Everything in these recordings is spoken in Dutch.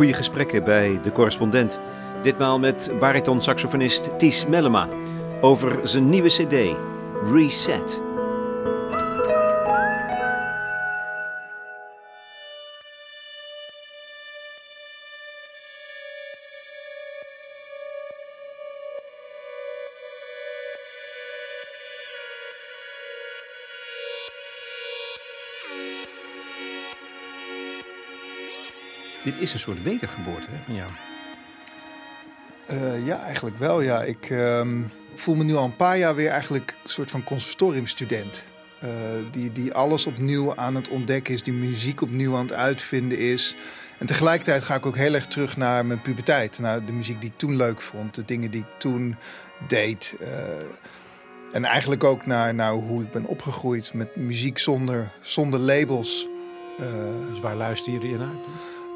Goede gesprekken bij de correspondent. Ditmaal met bariton-saxofonist Ties Mellema over zijn nieuwe CD, Reset. Is een soort wedergeboorte hè, van jou. Uh, ja, eigenlijk wel. Ja. Ik ehm, voel me nu al een paar jaar weer eigenlijk een soort van conservatoriumstudent. Uh, die, die alles opnieuw aan het ontdekken is, die muziek opnieuw aan het uitvinden is. En tegelijkertijd ga ik ook heel erg terug naar mijn puberteit. Naar de muziek die ik toen leuk vond, de dingen die ik toen deed. Uh, en eigenlijk ook naar, naar hoe ik ben opgegroeid met muziek zonder, zonder labels. dus waar luister je naar?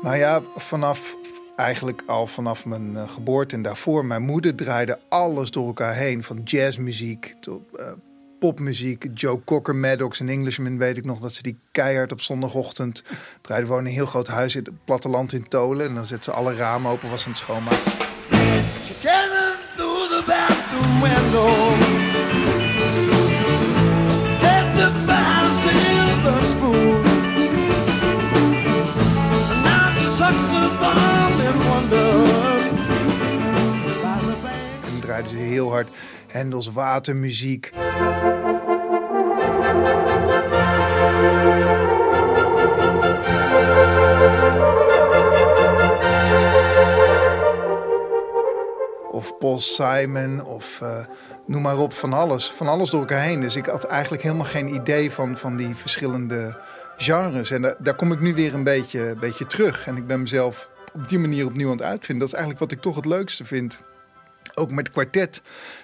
Nou ja, vanaf eigenlijk al vanaf mijn uh, geboorte en daarvoor. Mijn moeder draaide alles door elkaar heen. Van jazzmuziek tot uh, popmuziek. Joe Cocker, Maddox en Englishman weet ik nog dat ze die keihard op zondagochtend draaiden. Wonen een heel groot huis in het platteland in Tolen. En dan zette ze alle ramen open, was aan het schoonmaken. She heel hard Hendels watermuziek. Of Paul Simon, of uh, noem maar op, van alles. Van alles door elkaar heen. Dus ik had eigenlijk helemaal geen idee van, van die verschillende genres. En daar, daar kom ik nu weer een beetje, beetje terug. En ik ben mezelf op die manier opnieuw aan het uitvinden. Dat is eigenlijk wat ik toch het leukste vind. Ook met kwartet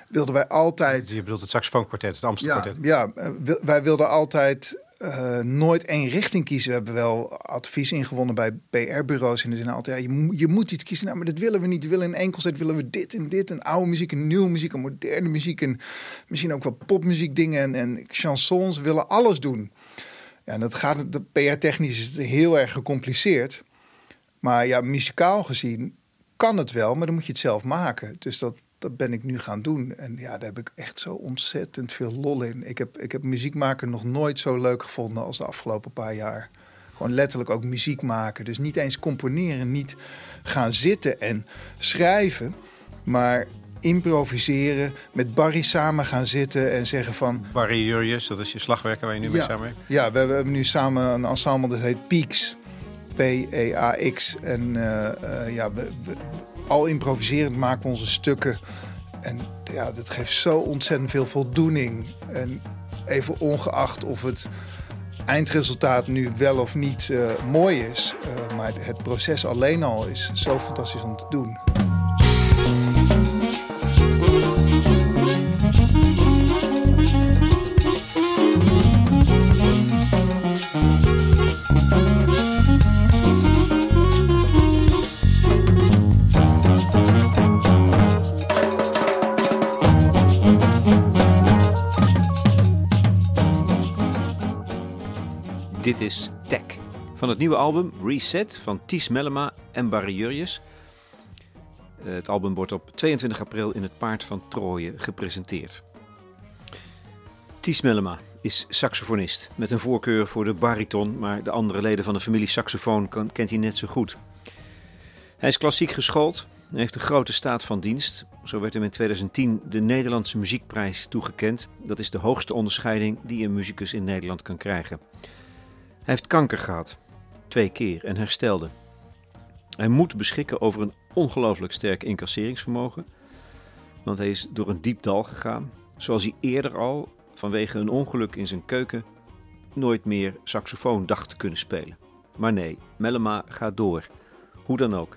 wilden wij altijd. Je bedoelt het saxofoonkwartet, het Amsterdam ja, Ja, eh, wij wilden altijd uh, nooit één richting kiezen. We hebben wel advies ingewonnen bij PR-bureaus. In de zin altijd, ja, je, je, moet iets kiezen. Nou, maar dat willen we niet. We willen in enkelzet willen we dit en dit. Een oude muziek, een nieuwe muziek, een moderne muziek. En misschien ook wel popmuziek dingen en, en chansons. We willen alles doen. Ja, en dat gaat, PR-technisch is heel erg gecompliceerd. Maar ja, muzikaal gezien kan het wel, maar dan moet je het zelf maken. Dus dat, dat ben ik nu gaan doen. En ja, daar heb ik echt zo ontzettend veel lol in. Ik heb, ik heb muziek maken nog nooit zo leuk gevonden als de afgelopen paar jaar. Gewoon letterlijk ook muziek maken. Dus niet eens componeren, niet gaan zitten en schrijven. Maar improviseren, met Barry samen gaan zitten en zeggen van... Barry Jurjes, dat is je slagwerker waar je nu ja, mee samenwerkt? Ja, we, we hebben nu samen een ensemble dat heet Peaks. P-E-A-X. En uh, uh, ja, we, al improviserend maken we onze stukken. En ja, dat geeft zo ontzettend veel voldoening. En even ongeacht of het eindresultaat nu wel of niet uh, mooi is. maar het proces alleen al is zo fantastisch om te doen. Nieuwe album Reset van Ties Mellema en Barry Jurjes. Het album wordt op 22 april in het Paard van Troje gepresenteerd. Ties Mellema is saxofonist met een voorkeur voor de bariton, maar de andere leden van de familie saxofoon kent hij net zo goed. Hij is klassiek geschoold en heeft een grote staat van dienst. Zo werd hem in 2010 de Nederlandse Muziekprijs toegekend. Dat is de hoogste onderscheiding die een muzikus in Nederland kan krijgen. Hij heeft kanker gehad, twee keer, en herstelde. Hij moet beschikken over een ongelooflijk sterk incasseringsvermogen, want hij is door een diep dal gegaan, zoals hij eerder al, vanwege een ongeluk in zijn keuken, nooit meer saxofoon dacht te kunnen spelen. Maar nee, Mellema gaat door, hoe dan ook.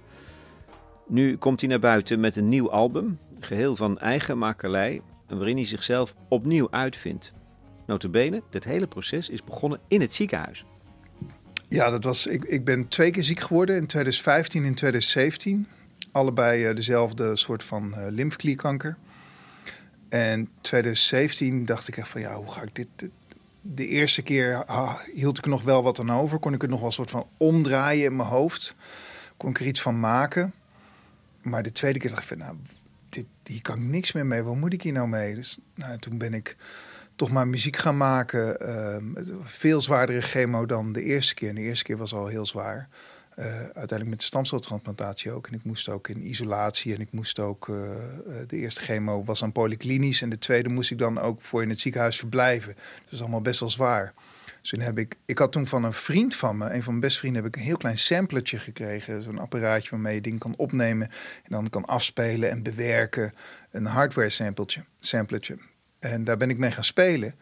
Nu komt hij naar buiten met een nieuw album, geheel van eigen makelij, waarin hij zichzelf opnieuw uitvindt. Notabene, dit hele proces is begonnen in het ziekenhuis. Ja, dat was, ik, ik ben twee keer ziek geworden in 2015 en 2017. Allebei uh, dezelfde soort van uh, lymfeklierkanker. En 2017 dacht ik echt van ja, hoe ga ik dit... de eerste keer ah, hield ik nog wel wat aan over. Kon ik het nog wel een soort van omdraaien in mijn hoofd. kon ik er iets van maken. Maar de tweede keer dacht ik van, nou, dit, hier kan ik niks meer mee. Wat moet ik hier nou mee? Dus nou, toen ben ik toch maar muziek gaan maken. Uh, veel zwaardere chemo dan de eerste keer. En de eerste keer was al heel zwaar. Uh, uiteindelijk met de stamceltransplantatie ook. En ik moest ook in isolatie. En ik moest ook. Uh, de eerste chemo was aan polyklinisch. En de tweede moest ik dan ook voor in het ziekenhuis verblijven. Dus dat is allemaal best wel zwaar. Dus toen heb ik. Ik had toen van een vriend van me, een van mijn beste vrienden, heb ik een heel klein samplertje gekregen. Zo'n apparaatje waarmee je dingen kan opnemen. En dan kan afspelen en bewerken. Een hardware sampletje. samplertje. En daar ben ik mee gaan spelen.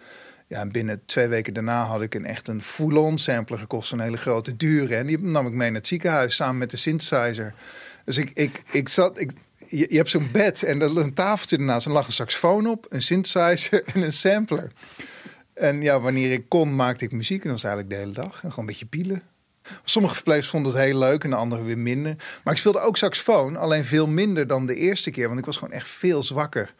Ja, en binnen twee weken daarna had ik een echt een full-on sampler gekost. Een hele grote, dure. En die nam ik mee naar het ziekenhuis samen met de synthesizer. Dus ik, ik, ik zat... Ik, je, hebt zo'n bed en er een tafeltje ernaast. En lag een saxofoon op, een synthesizer en een sampler. En ja, wanneer ik kon, maakte ik muziek. En dat was eigenlijk de hele dag. En gewoon een beetje pielen. Sommige verpleegsters vonden het heel leuk en de anderen weer minder. Maar ik speelde ook saxofoon, alleen veel minder dan de eerste keer. Want ik was gewoon echt veel zwakker.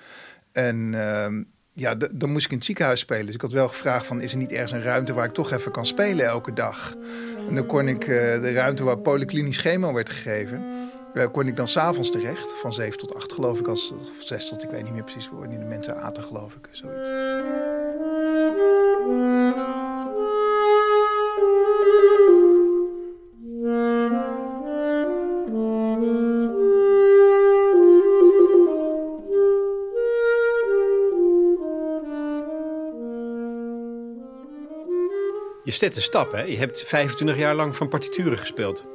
En... Uh, ja, dan moest ik in het ziekenhuis spelen. Dus ik had wel gevraagd van, is er niet ergens een ruimte waar ik toch even kan spelen elke dag? En dan kon ik uh, de ruimte waar polyklinisch chemo werd gegeven, uh, kon ik dan s'avonds terecht. Van 7 tot 8 geloof ik, als, of 6 tot, ik weet niet meer precies wanneer de mensen aten geloof ik, zoiets. Je zet een stap, hè? Je hebt 25 jaar lang van partituren gespeeld.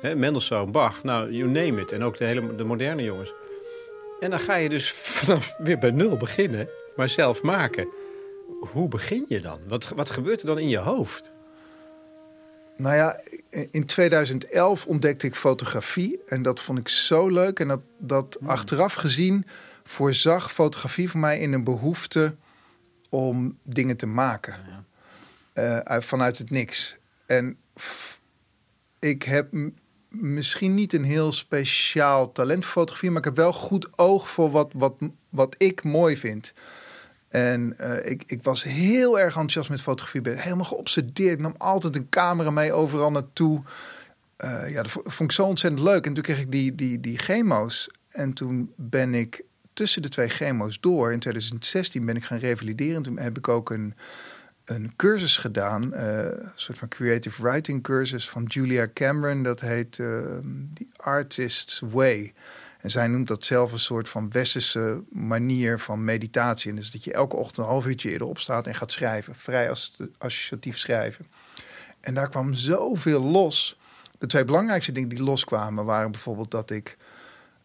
Hè? Mendelssohn, Bach, nou, you name it. En ook de, hele, de moderne jongens. En dan ga je dus vanaf weer bij nul beginnen, maar zelf maken. Hoe begin je dan? Wat, wat gebeurt er dan in je hoofd? Nou ja, in 2011 ontdekte ik fotografie en dat vond ik zo leuk. En dat, dat hmm. achteraf gezien voorzag fotografie voor mij in een behoefte om dingen te maken. Ja. Uh, vanuit het niks. En ik heb misschien niet een heel speciaal talent voor fotografie, maar ik heb wel goed oog voor wat, wat, wat ik mooi vind. En uh, ik, ik was heel erg enthousiast met fotografie. Ben helemaal geobsedeerd. Ik nam altijd een camera mee overal naartoe. Uh, ja, dat vond ik zo ontzettend leuk. En toen kreeg ik die, die, die chemo's. En toen ben ik tussen de twee chemo's door. In 2016 ben ik gaan revalideren. Toen heb ik ook een een cursus gedaan, uh, een soort van creative writing cursus van Julia Cameron. Dat heet uh, The Artist's Way. En zij noemt dat zelf een soort van westerse manier van meditatie. En dus dat je elke ochtend een half uurtje eerder opstaat en gaat schrijven. Vrij associatief schrijven. En daar kwam zoveel los. De twee belangrijkste dingen die loskwamen waren bijvoorbeeld dat ik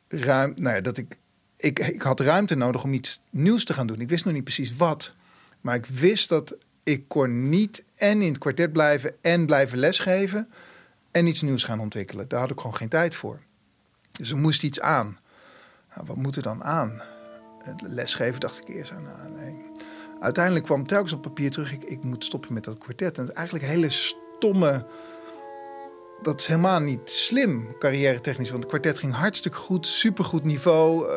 ruim, nou ja, dat ik, ik, ik had ruimte nodig om iets nieuws te gaan doen. Ik wist nog niet precies wat. Maar ik wist dat ik kon niet en in het kwartet blijven en blijven lesgeven en iets nieuws gaan ontwikkelen. Daar had ik gewoon geen tijd voor. Dus er moest iets aan. Nou, wat moet er dan aan? lesgeven dacht ik eerst aan. Nou, nee. Uiteindelijk kwam telkens op papier terug, ik, ik moet stoppen met dat kwartet. En het eigenlijk hele stomme dat is helemaal niet slim, carrière technisch. Want het kwartet ging hartstikke goed, supergoed niveau. Uh,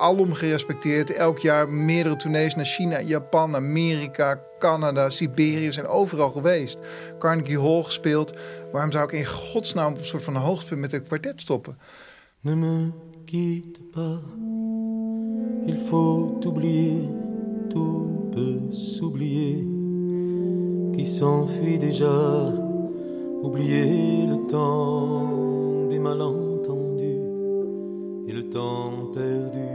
alom gerespecteerd. Elk jaar meerdere tournees naar China, Japan, Amerika, Canada, Siberië. zijn overal geweest. Carnegie Hall gespeeld. Waarom zou ik in godsnaam op een soort van hoogtepunt met het kwartet stoppen? Ne me pas. Il faut. Tout peut s'oublier. Qui s'enfuit déjà. Oublier le temps des malentendus et le perdu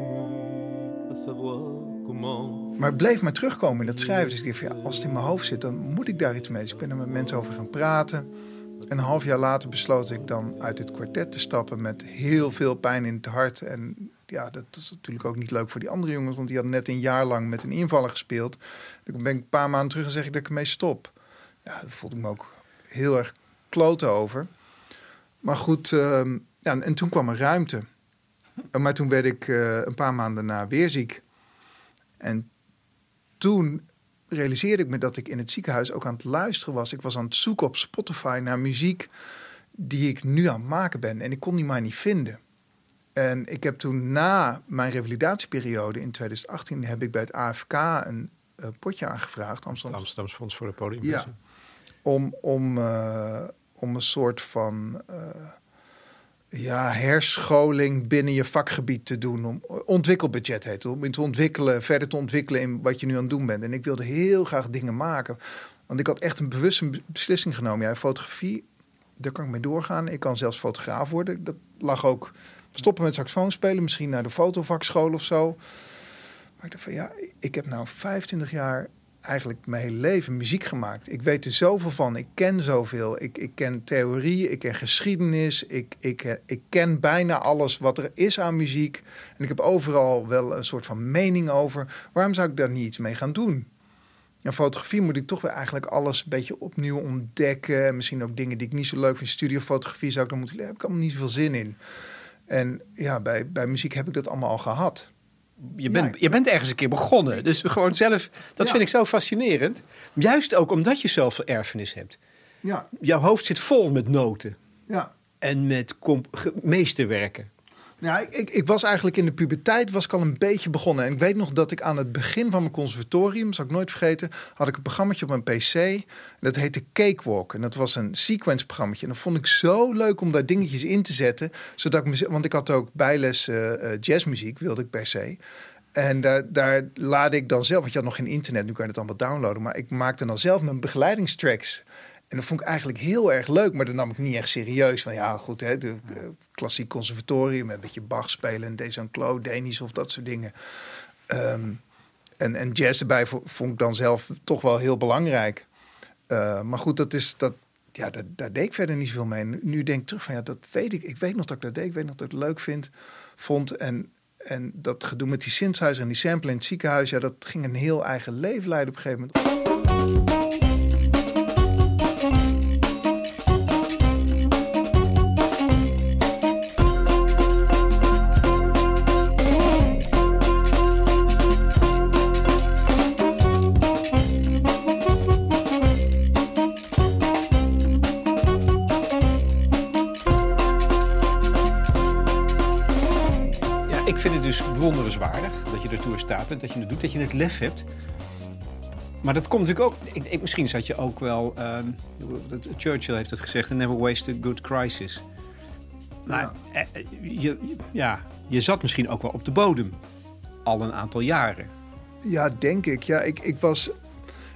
à savoir comment. Maar het bleef maar terugkomen in dat schrijven. Dus ik dacht, als het in mijn hoofd zit, dan moet ik daar iets mee. Dus ik ben er met mensen over gaan praten. En een half jaar later besloot ik dan uit het kwartet te stappen met heel veel pijn in het hart. En ja, dat is natuurlijk ook niet leuk voor die andere jongens, want die hadden net een jaar lang met een invaller gespeeld. Dan ben ik een paar maanden terug en zeg ik dat ik ermee stop. Ja, dat voelde ik me ook heel erg kloten over. Maar goed, uh, ja, en toen kwam er ruimte. Maar toen werd ik uh, een paar maanden na weer ziek. En toen realiseerde ik me dat ik in het ziekenhuis ook aan het luisteren was. Ik was aan het zoeken op Spotify naar muziek die ik nu aan het maken ben. En ik kon die maar niet vinden. En ik heb toen na mijn revalidatieperiode in 2018... heb ik bij het AFK een uh, potje aangevraagd. Amsterdam. Amsterdamse Fonds voor de Podium. Ja, om, om, uh, om een soort van uh, ja, herscholing binnen je vakgebied te doen. Om, ontwikkelbudget heet het. Om te ontwikkelen, verder te ontwikkelen in wat je nu aan het doen bent. En ik wilde heel graag dingen maken. Want ik had echt een bewuste beslissing genomen. Ja, fotografie, daar kan ik mee doorgaan. Ik kan zelfs fotograaf worden. Dat lag ook stoppen met saxofoon spelen. Misschien naar de fotovakschool of zo. Maar ik dacht van ja, ik heb nou 25 jaar eigenlijk mijn hele leven muziek gemaakt. Ik weet er zoveel van. Ik ken zoveel. Ik, ik ken theorie, ik ken geschiedenis. Ik, ik, eh, ik ken bijna alles wat er is aan muziek. En ik heb overal wel een soort van mening over. Waarom zou ik daar niet iets mee gaan doen? En fotografie moet ik toch weer eigenlijk alles een beetje opnieuw ontdekken. Misschien ook dingen die ik niet zo leuk vind. Studiofotografie zou ik dan moeten... Daar heb ik allemaal niet zoveel zin in. En ja, bij, bij muziek heb ik dat allemaal al gehad je bent, je bent ergens een keer begonnen. Dus gewoon zelf, dat vind ik zo fascinerend. Juist ook omdat je zoveel erfenis hebt. Ja. Jouw hoofd zit vol met noten. Ja. En met meesterwerken. Nou, ik, ik, was eigenlijk in de puberteit was ik al een beetje begonnen. En ik weet nog dat ik aan het begin van mijn conservatorium, zal ik nooit vergeten, had ik een programma op mijn PC. Dat heette Cakewalk. En dat was een sequence programma. En dat vond ik zo leuk om daar dingetjes in te zetten. Zodat ik, want ik had ook bijles uh, jazzmuziek, wilde ik per se. En daar, daar laadde ik dan zelf, want je had nog geen internet, nu kan je het allemaal downloaden. Maar ik maakte dan zelf mijn begeleidingstracks. En dat vond ik eigenlijk heel erg leuk, maar dat nam ik niet echt serieus. Van ja, goed, hè, de uh, klassiek conservatorium, een beetje Bach spelen en deze Claude, Denis of dat soort dingen. Ehm, en, en jazz erbij vond ik dan zelf toch wel heel belangrijk. Uh, maar goed, dat is, dat, ja, dat, daar deed ik verder niet zoveel mee. Nu denk ik terug van ja, dat weet ik. Ik weet nog dat ik dat deed. Ik weet nog dat ik het leuk vind, vond. En, en dat gedoe met die synthesizer en die sample in het ziekenhuis, ja, dat ging een heel eigen leven leiden op een gegeven moment. Bewonderenswaardig dat je ertoe staat bent, dat je het doet, dat je het lef hebt. Maar dat komt natuurlijk ook. Ik, ik, misschien zat je ook wel. Ehm, Churchill heeft het gezegd: never waste a good crisis. Maar ja. Eh, eh, je, ja, je zat misschien ook wel op de bodem. Al een aantal jaren. Ja, denk ik. Ja, ik, ik was.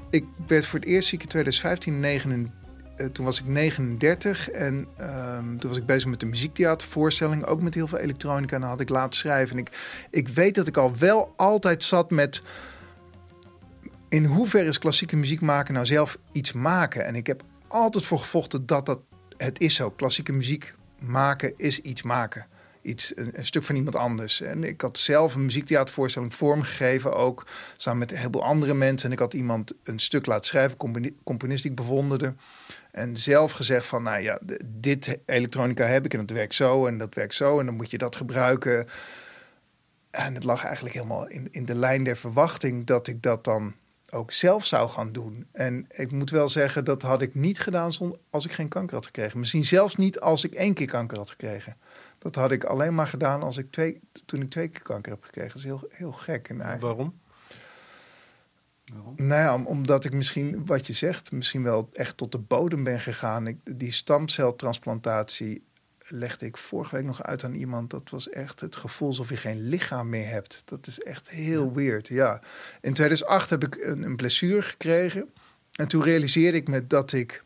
Ik werd voor het eerst ziek in 2015, 9, eh, toen was ik 39 en ehm, toen was ik bezig met de muziektheatervoorstelling, ook met heel veel elektronica. En dan had ik laten schrijven. En ik, ik weet dat ik al wel altijd zat met. In hoeverre is klassieke muziek maken nou zelf iets maken? En ik heb altijd voor gevochten dat dat het is zo. Klassieke muziek maken is iets maken. Iets, een, een, stuk van iemand anders. En ik had zelf een muziektheatervoorstelling vormgegeven, ook samen met een heleboel andere mensen. En ik had iemand een stuk laten schrijven, componist die ik bewonderde. En zelf gezegd van, nou ja, dit elektronica heb ik en dat werkt zo en dat werkt zo en dan moet je dat gebruiken. En het lag eigenlijk helemaal in, in de lijn der verwachting dat ik dat dan ook zelf zou gaan doen. En ik moet wel zeggen, dat had ik niet gedaan als ik geen kanker had gekregen. Misschien zelfs niet als ik één keer kanker had gekregen. Dat had ik alleen maar gedaan als ik twee, toen ik twee keer kanker heb gekregen. Dat is heel, heel gek. En Waarom? Nou ja, omdat ik misschien, wat je zegt, misschien wel echt tot de bodem ben gegaan. Ik, die stamceltransplantatie legde ik vorige week nog uit aan iemand. Dat was echt het gevoel alsof je geen lichaam meer hebt. Dat is echt heel weird, ja. In 2008 heb ik een, een blessure gekregen. En toen realiseerde ik me dat ik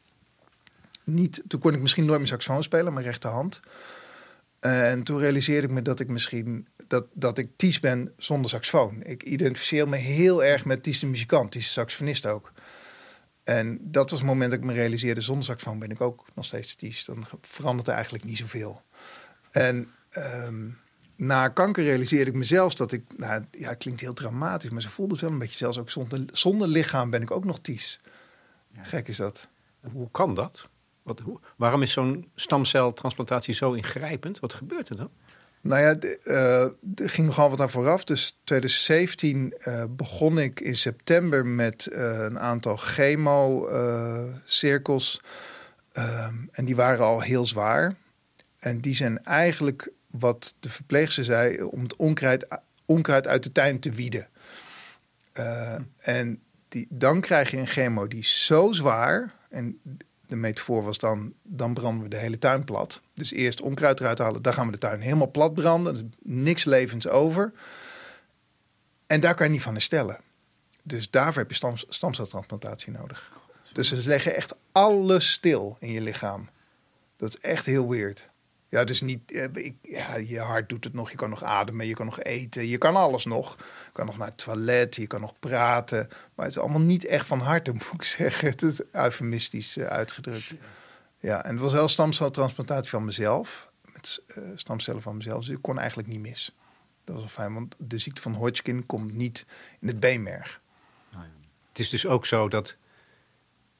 niet... Toen kon ik misschien nooit meer saxofoon spelen, mijn rechterhand. En toen realiseerde ik me dat ik misschien dat, dat ik Ties ben zonder saxofoon. Ik identificeer me heel erg met Ties de muzikant, Ties de saxofonist ook. En dat was het moment dat ik me realiseerde, zonder saxofoon ben ik ook nog steeds Ties. Dan verandert er eigenlijk niet zoveel. En um, na kanker realiseerde ik mezelf dat ik, nou ja, klinkt heel dramatisch, maar ze voelde het wel een beetje zelfs ook zonder, zonder lichaam ben ik ook nog Ties. Gek is dat. Hoe kan dat? Wat, hoe, waarom is zo'n stamceltransplantatie zo ingrijpend? Wat gebeurt er dan? Nou ja, uh, er ging nogal wat aan vooraf. Dus 2017 uh, eh, begon ik in september met uh, een aantal chemo-cirkels. Ehm, en die waren al heel zwaar. En die zijn eigenlijk, wat de verpleegster zei, om het onkruid, onkruid uit de tuin te wieden. En die, dan krijg je een chemo die is zo zwaar. En de metafoor was dan, dan branden we de hele tuin plat. Dus eerst onkruid eruit halen, dan gaan we de tuin helemaal plat branden. Er is niks levens over. En daar kan je niet van herstellen. Dus daarvoor heb je stam, nodig. Dus ze leggen echt alles stil in je lichaam. Dat is echt heel weird. Ja, dus niet, eh, ik, ja, je hart doet het nog, je kan nog ademen, je kan nog eten, je kan alles nog. Je kan nog naar het toilet, je kan nog praten. Maar het is allemaal niet echt van harte, moet ik zeggen. Het is eufemistisch uh, uitgedrukt. Ja, en het was wel stamceltransplantatie van mezelf, met uh, stamcellen van mezelf. Dus ik kon eigenlijk niet mis. Dat was wel fijn, want de ziekte van Hodgkin komt niet in het beenmerg. Het is dus ook zo dat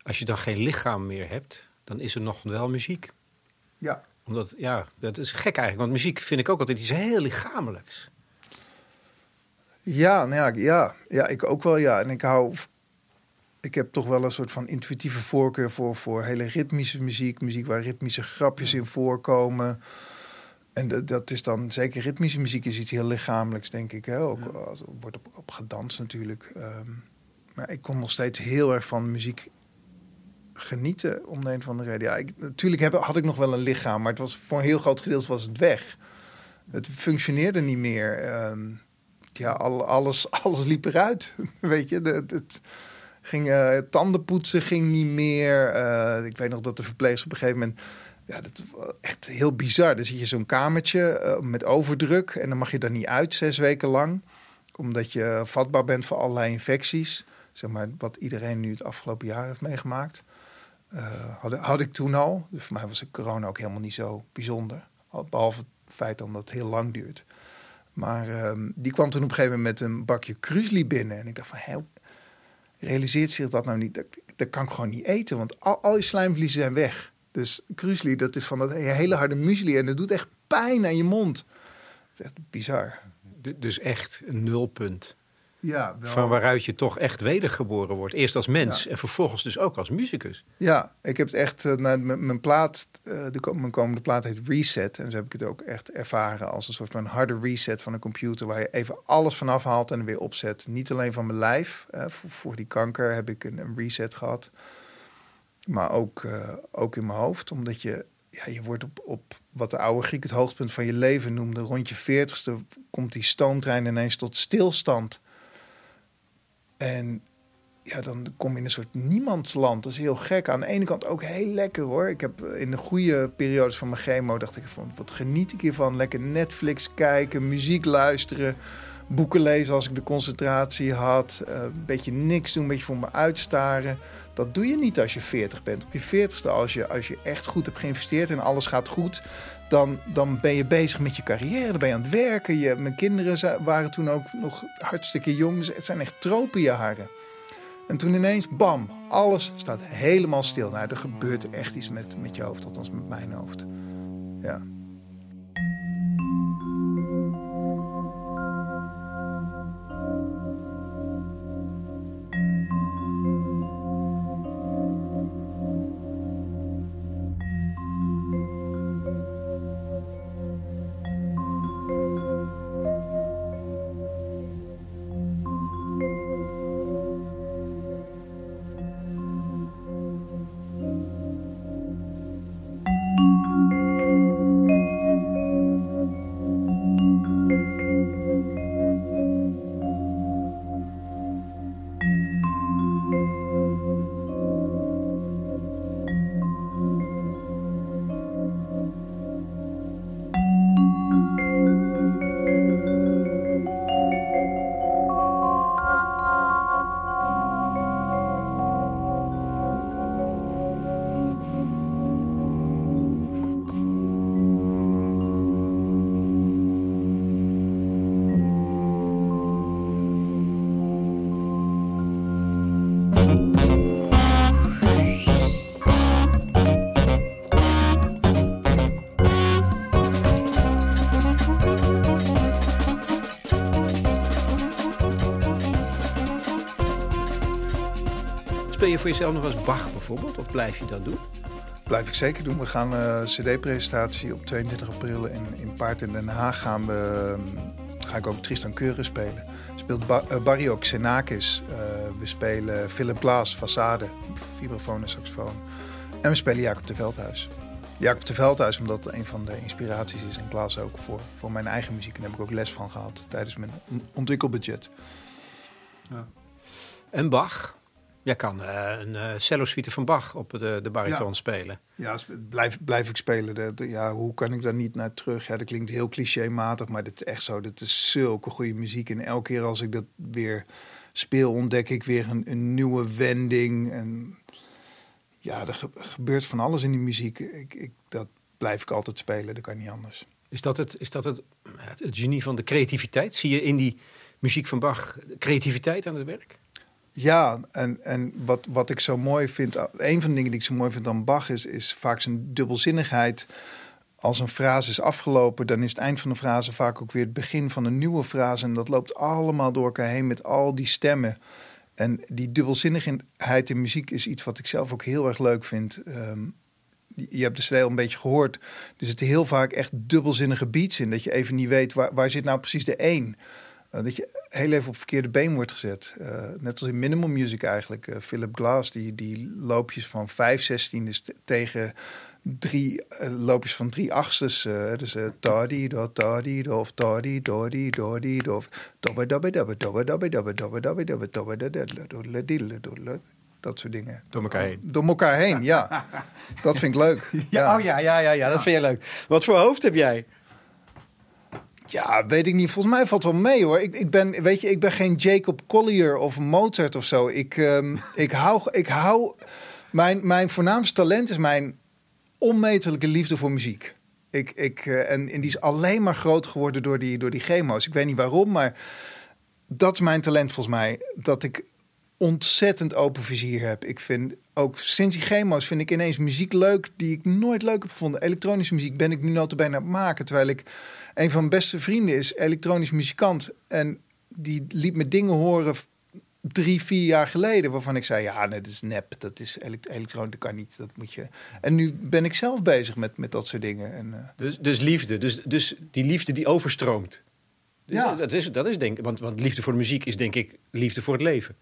als je dan geen lichaam meer hebt, dan is er nog wel muziek. Ja. Omdat, ja, dat is gek eigenlijk. Want muziek vind ik ook altijd iets heel lichamelijks. Ja, nou ja, ja, ja, ik ook wel, ja. En ik hou... Ik heb toch wel een soort van intuïtieve voorkeur voor, voor hele ritmische muziek. Muziek waar ritmische grapjes in voorkomen. En dat, dat is dan, zeker ritmische muziek is iets heel lichamelijks, denk ik. Hè? Ook, ja. wordt op, op gedanst natuurlijk. Um, maar ik kon nog steeds heel erg van muziek genieten om de een of andere reden. Ja, ik, natuurlijk heb, had ik nog wel een lichaam, maar het was voor een heel groot gedeelte was het weg. Het functioneerde niet meer. Um, ja, al, alles, alles liep eruit. Weet je, het, het ging uh, tandenpoetsen ging niet meer. Uh, ik weet nog dat de verpleegster op een gegeven moment. Ja, dat echt heel bizar. Dan zit je zo'n kamertje uh, met overdruk en dan mag je daar niet uit zes weken lang, omdat je vatbaar bent voor allerlei infecties. Zeg maar wat iedereen nu het afgelopen jaar heeft meegemaakt. Uh, had, had, ik toen al. Dus voor mij was corona ook helemaal niet zo bijzonder. Behalve het feit dat het heel lang duurt. Maar uh, die kwam toen op een gegeven moment met een bakje krusli binnen. En ik dacht van, hé, realiseert zich dat nou niet? Dat, dat kan ik gewoon niet eten, want al, je slijmvliezen zijn weg. Dus krusli, dat is van dat hele harde muesli. En dat doet echt pijn aan je mond. Dat is echt bizar. Dus echt een nulpunt. Ja, wel. Van waaruit je toch echt wedergeboren wordt. Eerst als mens ja. en vervolgens dus ook als muzikus. Ja, ik heb het echt, uh, naar mijn plaat, uh, de, mijn komende plaat heet Reset. En zo heb ik het ook echt ervaren als een soort van harde reset van een computer. Waar je even alles vanaf haalt en weer opzet. Niet alleen van mijn lijf. Uh, voor, voor, die kanker heb ik een, een reset gehad. Maar ook, ook in mijn hoofd. Omdat je, ja, je wordt op, op wat de oude Griek het hoogtepunt van je leven noemde. Rond je veertigste komt die stoomtrein ineens tot stilstand. En ja, dan kom je in een soort niemandsland. Dat is heel gek. Aan de ene kant ook heel lekker hoor. Ik heb in de goede periodes van mijn chemo dacht ik van wat geniet ik hiervan. Lekker Netflix kijken, muziek luisteren, boeken lezen als ik de concentratie had. Uh, een beetje niks doen, een beetje voor me uitstaren. Dat doe je niet als je 40 bent. Op je 40ste, als je, als je echt goed hebt geïnvesteerd en alles gaat goed, dan, dan ben je bezig met je carrière, dan ben je aan het werken. Je, mijn kinderen waren toen ook nog hartstikke jong, het zijn echt tropenjaren. En toen ineens, bam, alles staat helemaal stil. Nou, er gebeurt echt iets met, met je hoofd, althans met mijn hoofd. Ja. Voor jezelf nog eens Bach bijvoorbeeld? Of blijf je dat doen? Blijf ik zeker doen. We gaan een uh, cd-presentatie op 22 april in, in Paard in Den Haag. Gaan we, uh, ga ik ook Tristan Keuren spelen. Speelt ba uh, Barry ook Xenakis. we spelen Philip Glass, Façade, vibrafoon en saxofoon. En we spelen Jacob de Veldhuis. Jacob de Veldhuis, omdat het een van de inspiraties is en Klaas ook voor, voor mijn eigen muziek. En daar heb ik ook les van gehad tijdens mijn ontwikkelbudget. Ja. En Bach? Jij kan uh, een uh, cello-suite van Bach op de, de bariton Ja. spelen. Ja, blijf, blijf ik spelen. Dat, ja, hoe kan ik daar niet naar terug? Ja, dat klinkt heel clichématig, maar dit is echt zo. Dat is zulke goede muziek. En elke keer als ik dat weer speel, ontdek ik weer een, een nieuwe wending. En ja, er ge- gebeurt van alles in die muziek. Ik, ik, dat blijf ik altijd spelen, dat kan niet anders. Is dat, het, is dat het, het, het genie van de creativiteit? Zie je in die muziek van Bach creativiteit aan het werk? Ja, en, en wat, wat ik zo mooi vind, een van de dingen die ik zo mooi vind aan Bach is, is vaak zijn dubbelzinnigheid. Als een frase is afgelopen, dan is het eind van de frase vaak ook weer het begin van een nieuwe frase. En dat loopt allemaal door elkaar heen met al die stemmen. En die dubbelzinnigheid in muziek is iets wat ik zelf ook heel erg leuk vind. Ehm, je hebt de stijl een beetje gehoord. Er zitten heel vaak echt dubbelzinnige beats in. Dat je even niet weet waar, waar zit nou precies de één. Uh, dat je heel even op verkeerde been wordt gezet. Uh, net als in minimal music eigenlijk. Uh, Philip Glass, die, die loopjes van 5 zestiendes t- tegen drie loopjes van drie achtstes. dus tadi do tadi do of tadi do di do dobbe dobbe dobbe dobbe dobbe dobbe dobbe dobbe dobbe dobbe dobbe dobbe dobbe dat soort dingen. Door elkaar heen. Door elkaar heen, ja. Dat vind ik leuk. Ja. Oh ja, ja, ja, ja, dat vind je leuk. Wat voor hoofd heb jij? Ja, weet ik niet. Volgens mij valt wel mee hoor. Ik, ik, ben, weet je, ik ben geen Jacob Collier of Mozart of zo. Ik, um, ik hou, ik hou mijn, mijn voornaamste talent is mijn onmetelijke liefde voor muziek. Ik, ik, uh, en, die is alleen maar groot geworden door die, door die chemo's. Ik weet niet waarom, maar dat is mijn talent volgens mij. Dat ik ontzettend open vizier heb. Ik vind ook sinds die chemo's vind ik ineens muziek leuk die ik nooit leuk heb gevonden. Elektronische muziek ben ik nu notabene aan het maken. Terwijl ik een van mijn beste vrienden is elektronisch muzikant. En die liet me dingen horen drie, vier jaar geleden. Waarvan ik zei, ja, nee, dat is nep. Dat is elektronisch, dat kan niet. Dat moet je... En nu ben ik zelf bezig met, met dat soort dingen. En, uh... dus, dus liefde. Dus, dus die liefde die overstroomt. Dus ja. dat, is, dat is denk ik... Want, want liefde voor de muziek is denk ik liefde voor het leven.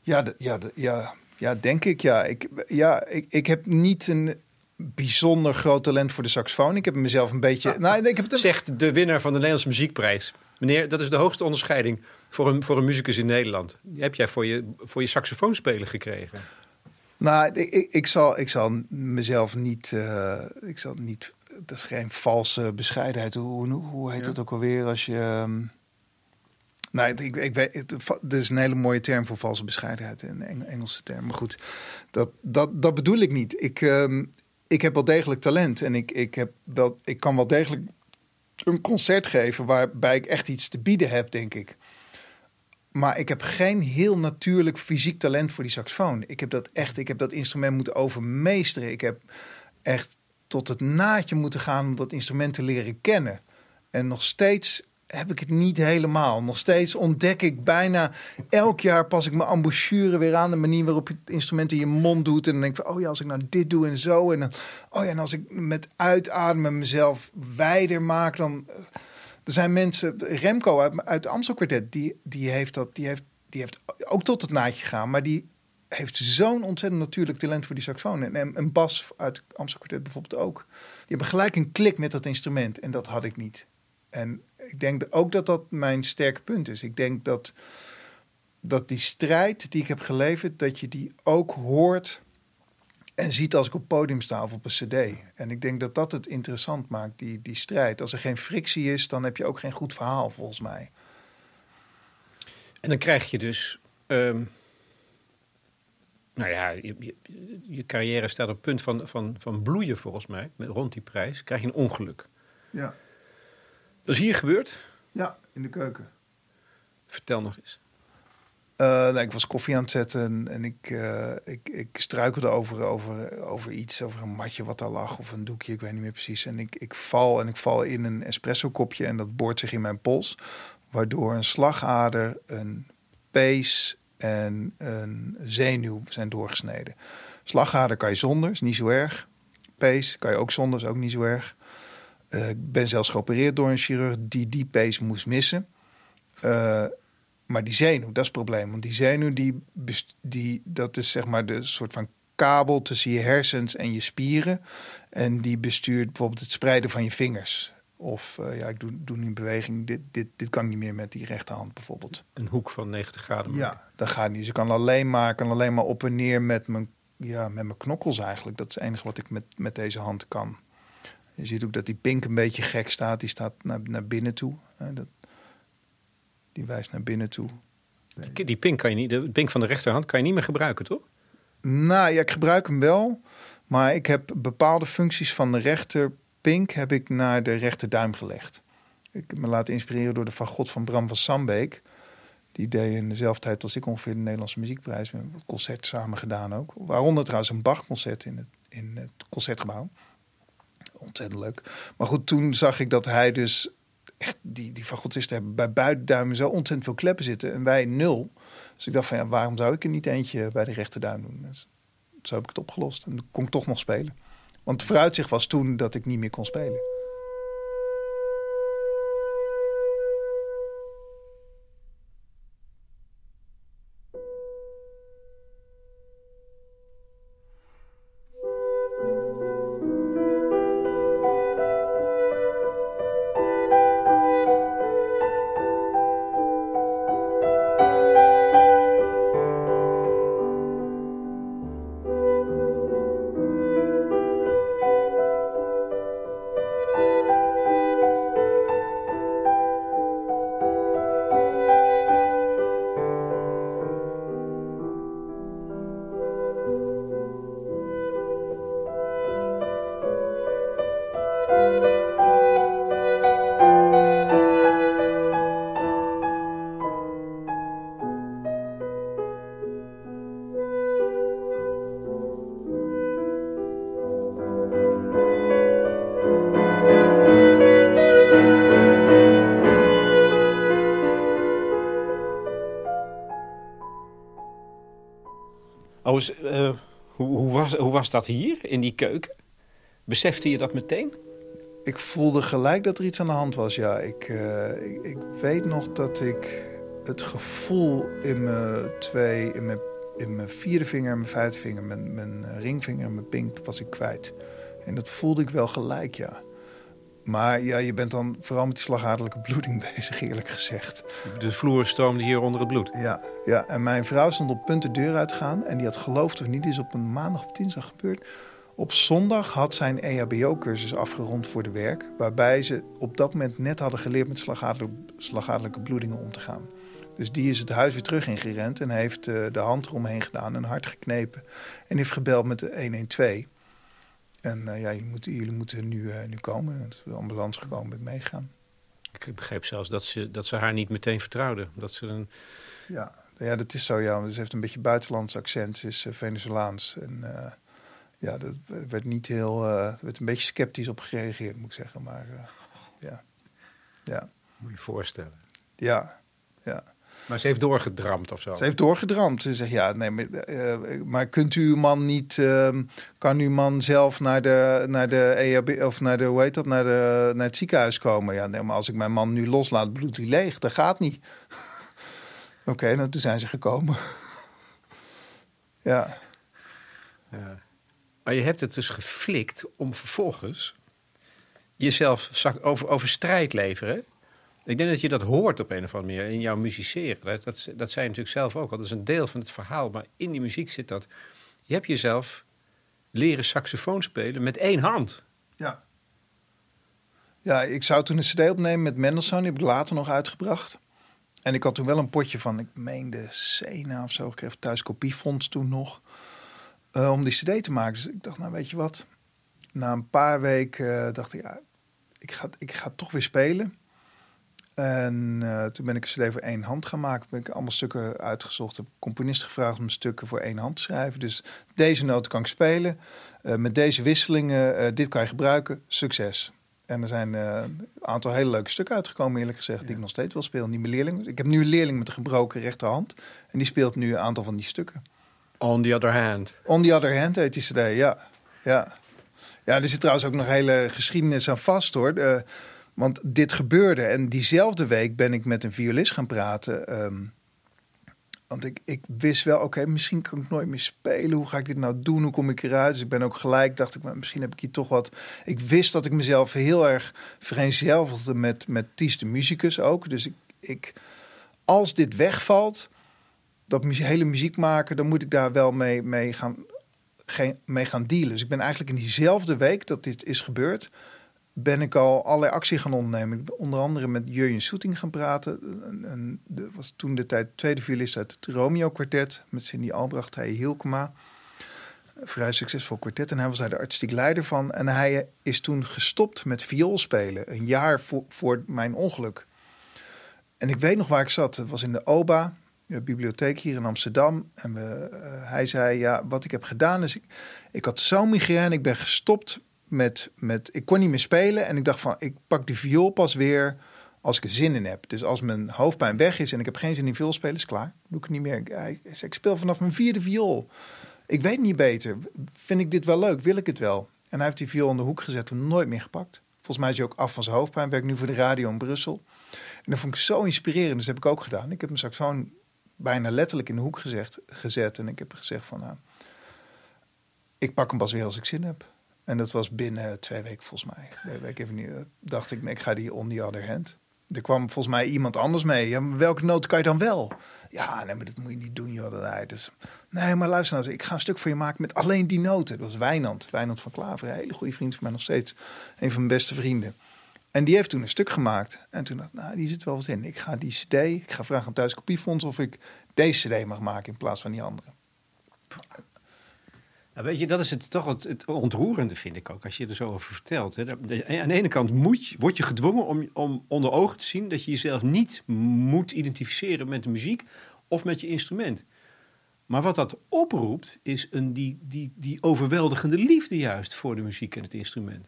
Ja, ja, ja, ja, denk ik. Ja, ik, ja ik, ik heb niet een bijzonder groot talent voor de saxofoon. Ik heb mezelf een beetje. Ah, nou, ik heb het Zegt de winnaar van de Nederlandse Muziekprijs. Meneer, dat is de hoogste onderscheiding voor een, voor een muzikus in Nederland. Die heb jij voor je, voor je saxofoonspelen gekregen? Nou, ik, ik, zal, ik zal mezelf niet. Uh, ik zal niet. Dat is geen valse bescheidenheid. Hoe, hoe, hoe heet ja. dat ook alweer als je. Um, nou, ik, ik weet, het, het is een hele mooie term voor valse bescheidenheid, een Eng, Engelse term. Maar goed, dat, dat, dat bedoel ik niet. Ik, um, ik heb wel degelijk talent en ik, ik, heb wel, ik kan wel degelijk een concert geven waarbij ik echt iets te bieden heb, denk ik. Maar ik heb geen heel natuurlijk fysiek talent voor die saxofoon. Ik heb dat echt, ik heb dat instrument moeten overmeesteren. Ik heb echt tot het naadje moeten gaan om dat instrument te leren kennen. En nog steeds heb ik het niet helemaal. Nog steeds ontdek ik bijna elk jaar pas ik mijn embouchure weer aan. De manier waarop je het instrument in je mond doet. En dan denk ik van, oh ja, als ik nou dit doe en zo. En oh ja, en als ik met uitademen mezelf wijder maak, dan... Er zijn mensen, Remco uit, uit Amstel Quartet, die, die, heeft dat, die, heeft, die heeft ook tot het naadje gegaan. Maar die heeft zo'n ontzettend natuurlijk talent voor die saxofoon. En, en, en Bas uit Amstel Quartet bijvoorbeeld ook. Die hebben gelijk een klik met dat instrument. En dat had ik niet. En ik denk ook dat dat mijn sterke punt is. Ik denk dat, dat die strijd die ik heb geleverd, dat je die ook hoort en ziet als ik op podium sta of op een cd. En ik denk dat dat het interessant maakt, die, die strijd. Als er geen frictie is, dan heb je ook geen goed verhaal, volgens mij. En dan krijg je dus... Um, nou ja, je, je, je, carrière staat op het punt van, van, van bloeien, volgens mij. Met, rond die prijs krijg je een ongeluk. Ja. Dat is hier gebeurd? Ja, in de keuken. Vertel nog eens. Uh, nou, ik was koffie aan het zetten en ik, uh, ik, ik struikelde over, over, over iets, over een matje wat daar lag of een doekje, ik weet niet meer precies. En ik, ik val en ik val in een espresso kopje en dat boort zich in mijn pols, waardoor een slagader, een pees en een zenuw zijn doorgesneden. Slagader kan je zonder, is niet zo erg. Pees kan je ook zonder, is ook niet zo erg. Uh, ik ben zelfs geopereerd door een chirurg die die pees moest missen. Uh, maar die zenuw, dat is het probleem. Want die zenuw, die, die, dat is zeg maar de soort van kabel tussen je hersens en je spieren. En die bestuurt bijvoorbeeld het spreiden van je vingers. Of uh, ja, ik doe, doe nu een beweging. Dit, dit, dit kan niet meer met die rechterhand bijvoorbeeld. Een hoek van 90 graden. Maken. Ja, dat gaat niet. Dus ik kan alleen maar, kan alleen maar op en neer met mijn, ja, met mijn knokkels eigenlijk. Dat is het enige wat ik met, met deze hand kan. Je ziet ook dat die pink een beetje gek staat. Die staat naar, naar binnen toe. Dat, die wijst naar binnen toe. Die, die pink kan je niet, de pink van de rechterhand kan je niet meer gebruiken, toch? Nou ja, ik gebruik hem wel. Maar ik heb bepaalde functies van de rechterpink heb ik naar de rechterduim gelegd. Ik heb me laten inspireren door de fagot van Bram van Sambeek. Die deed in dezelfde tijd als ik ongeveer de Nederlandse Muziekprijs. We hebben een concert samen gedaan ook. Waaronder trouwens een Bach-concert in het, in het concertgebouw. Ontzettend leuk. Maar goed, toen zag ik dat hij dus... Echt, die, die hebben bij buitenduimen zo ontzettend veel kleppen zitten. En wij nul. Dus ik dacht van ja, waarom zou ik er niet eentje bij de rechterduim doen? Dus, zo heb ik het opgelost. En kon ik toch nog spelen. Want het vooruitzicht was toen dat ik niet meer kon spelen. Was, hoe was dat hier in die keuken? Besefte je dat meteen? Ik voelde gelijk dat er iets aan de hand was, ja. Ik, uh, ik, ik, weet nog dat ik het gevoel in mijn twee, in mijn, in mijn vierde vinger en mijn vijfde vinger, mijn, mijn ringvinger en mijn pink, was ik kwijt. En dat voelde ik wel gelijk, ja. Maar ja, je bent dan vooral met die slagadelijke bloeding bezig, eerlijk gezegd. De vloer stroomde hier onder het bloed? Ja, ja. en mijn vrouw stond op punt de deur uit te gaan. En die had geloofd of niet, is op een maandag of dinsdag gebeurd. Op zondag had zijn EHBO-cursus afgerond voor de werk. Waarbij ze op dat moment net hadden geleerd met slagadelijke, slagadelijke bloedingen om te gaan. Dus die is het huis weer terug ingerend en heeft uh, de hand eromheen gedaan en hard geknepen. En heeft gebeld met de 112. En uh, ja, jullie moeten, jullie moeten nu, uh, nu komen. Het is de ambulance gekomen met meegaan. Ik begreep zelfs dat ze, dat ze haar niet meteen vertrouwde. Dat ze een... ja. Ja, dat is zo. Ja. Ze heeft een beetje buitenlands accent. Ze is uh, Venezolaans. En ja, dat werd niet heel... er werd een beetje sceptisch op gereageerd, moet ik zeggen. Maar ja. ja. Moet je je voorstellen. Ja, ja. Maar ze heeft doorgedramd of zo? Ze heeft doorgedramd. Ze zegt, ja, nee, maar, uh, maar kunt u uw man niet... Uh, kan uw man zelf naar de, naar de EHB... of naar de, hoe heet dat, naar, de, naar het ziekenhuis komen? Ja, nee, maar als ik mijn man nu loslaat, bloedt hij leeg. Dat gaat niet. Oké, okay, nou, toen zijn ze gekomen. ja. ja. Maar je hebt het dus geflikt om vervolgens... jezelf over, over strijd leveren... Ik denk dat je dat hoort op een of andere manier in jouw musiceren. Dat, dat, dat zei je natuurlijk zelf ook al. Dat is een deel van het verhaal. Maar in die muziek zit dat. Je hebt jezelf leren saxofoon spelen met één hand. Ja. Ja, ik zou toen een cd opnemen met Mendelssohn. Die heb ik later nog uitgebracht. En ik had toen wel een potje van, ik meende Sena of zo. Ik kreeg thuis kopiefonds toen nog. Uh, om die cd te maken. Dus ik dacht, nou weet je wat. Na een paar weken uh, dacht ik, ja, ik ga, ik ga toch weer spelen. En uh, toen ben ik een cd voor één hand gaan maken. Ben ik allemaal stukken uitgezocht. Heb componisten gevraagd om stukken voor één hand te schrijven. Dus deze noten kan ik spelen. Met deze wisselingen, dit kan je gebruiken. Succes. En er zijn een aantal hele leuke stukken uitgekomen, eerlijk gezegd, ja. die ik nog steeds wil spelen. Die mijn leerling. Ik heb nu een leerling met een gebroken rechterhand. En die speelt nu een aantal van die stukken. On the other hand. On the other hand heet die cd, ja. Ja, ja er zit trouwens ook nog hele geschiedenis aan vast, hoor. Want dit gebeurde en diezelfde week ben ik met een violist gaan praten. Um, Want ik, ik wist wel, oké, misschien kan ik nooit meer spelen. Hoe ga ik dit nou doen? Hoe kom ik eruit? Dus ik ben ook gelijk, dacht ik, maar misschien heb ik hier toch wat... Ik wist dat ik mezelf heel erg vereenzelvigde met, met Ties de muzikus ook. Dus ik, ik, als dit wegvalt, dat hele muziek maken, dan moet ik daar wel mee, mee, gaan, mee gaan dealen. Dus ik ben eigenlijk in diezelfde week dat dit is gebeurd, ben ik al allerlei actie gaan ondernemen. Onder andere met Jurjen Soeting gaan praten. En, dat was toen de tijd tweede violist uit het Romeo kwartet met Cindy Albracht, hij Hielkema. Een Vrij succesvol kwartet en hij was daar de artistiek leider van. En hij is toen gestopt met viool spelen, een jaar voor, voor mijn ongeluk. En ik weet nog waar ik zat. Het was in de OBA, de bibliotheek hier in Amsterdam. En we, eh, hij zei, ja, wat ik heb gedaan is... Ik, ik had zo'n migraine, ik ben gestopt met, met... Ik kon niet meer spelen en ik dacht van, ik pak die viool pas weer als ik er zin in heb. Dus als mijn hoofdpijn weg is en ik heb geen zin in viool spelen, is klaar. Doe ik het niet meer. Ik, speel vanaf mijn vierde viool. Ik weet niet beter. Vind ik dit wel leuk? Wil ik het wel? En hij heeft die viool in de hoek gezet en nooit meer gepakt. Volgens mij is hij ook af van zijn hoofdpijn. Werkt nu voor de radio in Brussel. En dat vond ik zo inspirerend. Dus dat heb ik ook gedaan. Ik heb mijn saxofoon bijna letterlijk in de hoek gezegd, gezet. En ik heb gezegd van, nou, ik pak hem pas weer als ik zin heb. En dat was binnen twee weken volgens mij. Weet ik even niet. Dat dacht ik, ik ga die on the other hand. Er kwam volgens mij iemand anders mee. Ja, welke noten kan je dan wel? Ja, nee, maar dat moet je niet doen, joh. Dat, nee, dus, nee, maar luister nou, ik ga een stuk voor je maken met alleen die noten. Dat was Wijnand, Wijnand van Klaver. Een hele goede vriend van mij nog steeds. Een van mijn beste vrienden. En die heeft toen een stuk gemaakt. En toen dacht ik, nou, die zit wel wat in. Ik ga die cd, ik ga vragen aan Thuiskopiefonds of ik deze cd mag maken in plaats van die andere. Weet je, dat is het, toch het, het ontroerende, vind ik ook, als je er zo over vertelt. Hè. Aan de ene kant moet, je- word je gedwongen om, om onder ogen te zien dat je jezelf niet moet identificeren met de muziek of met je instrument. Maar wat dat oproept, is een, die, die, die overweldigende liefde juist voor de muziek en het instrument.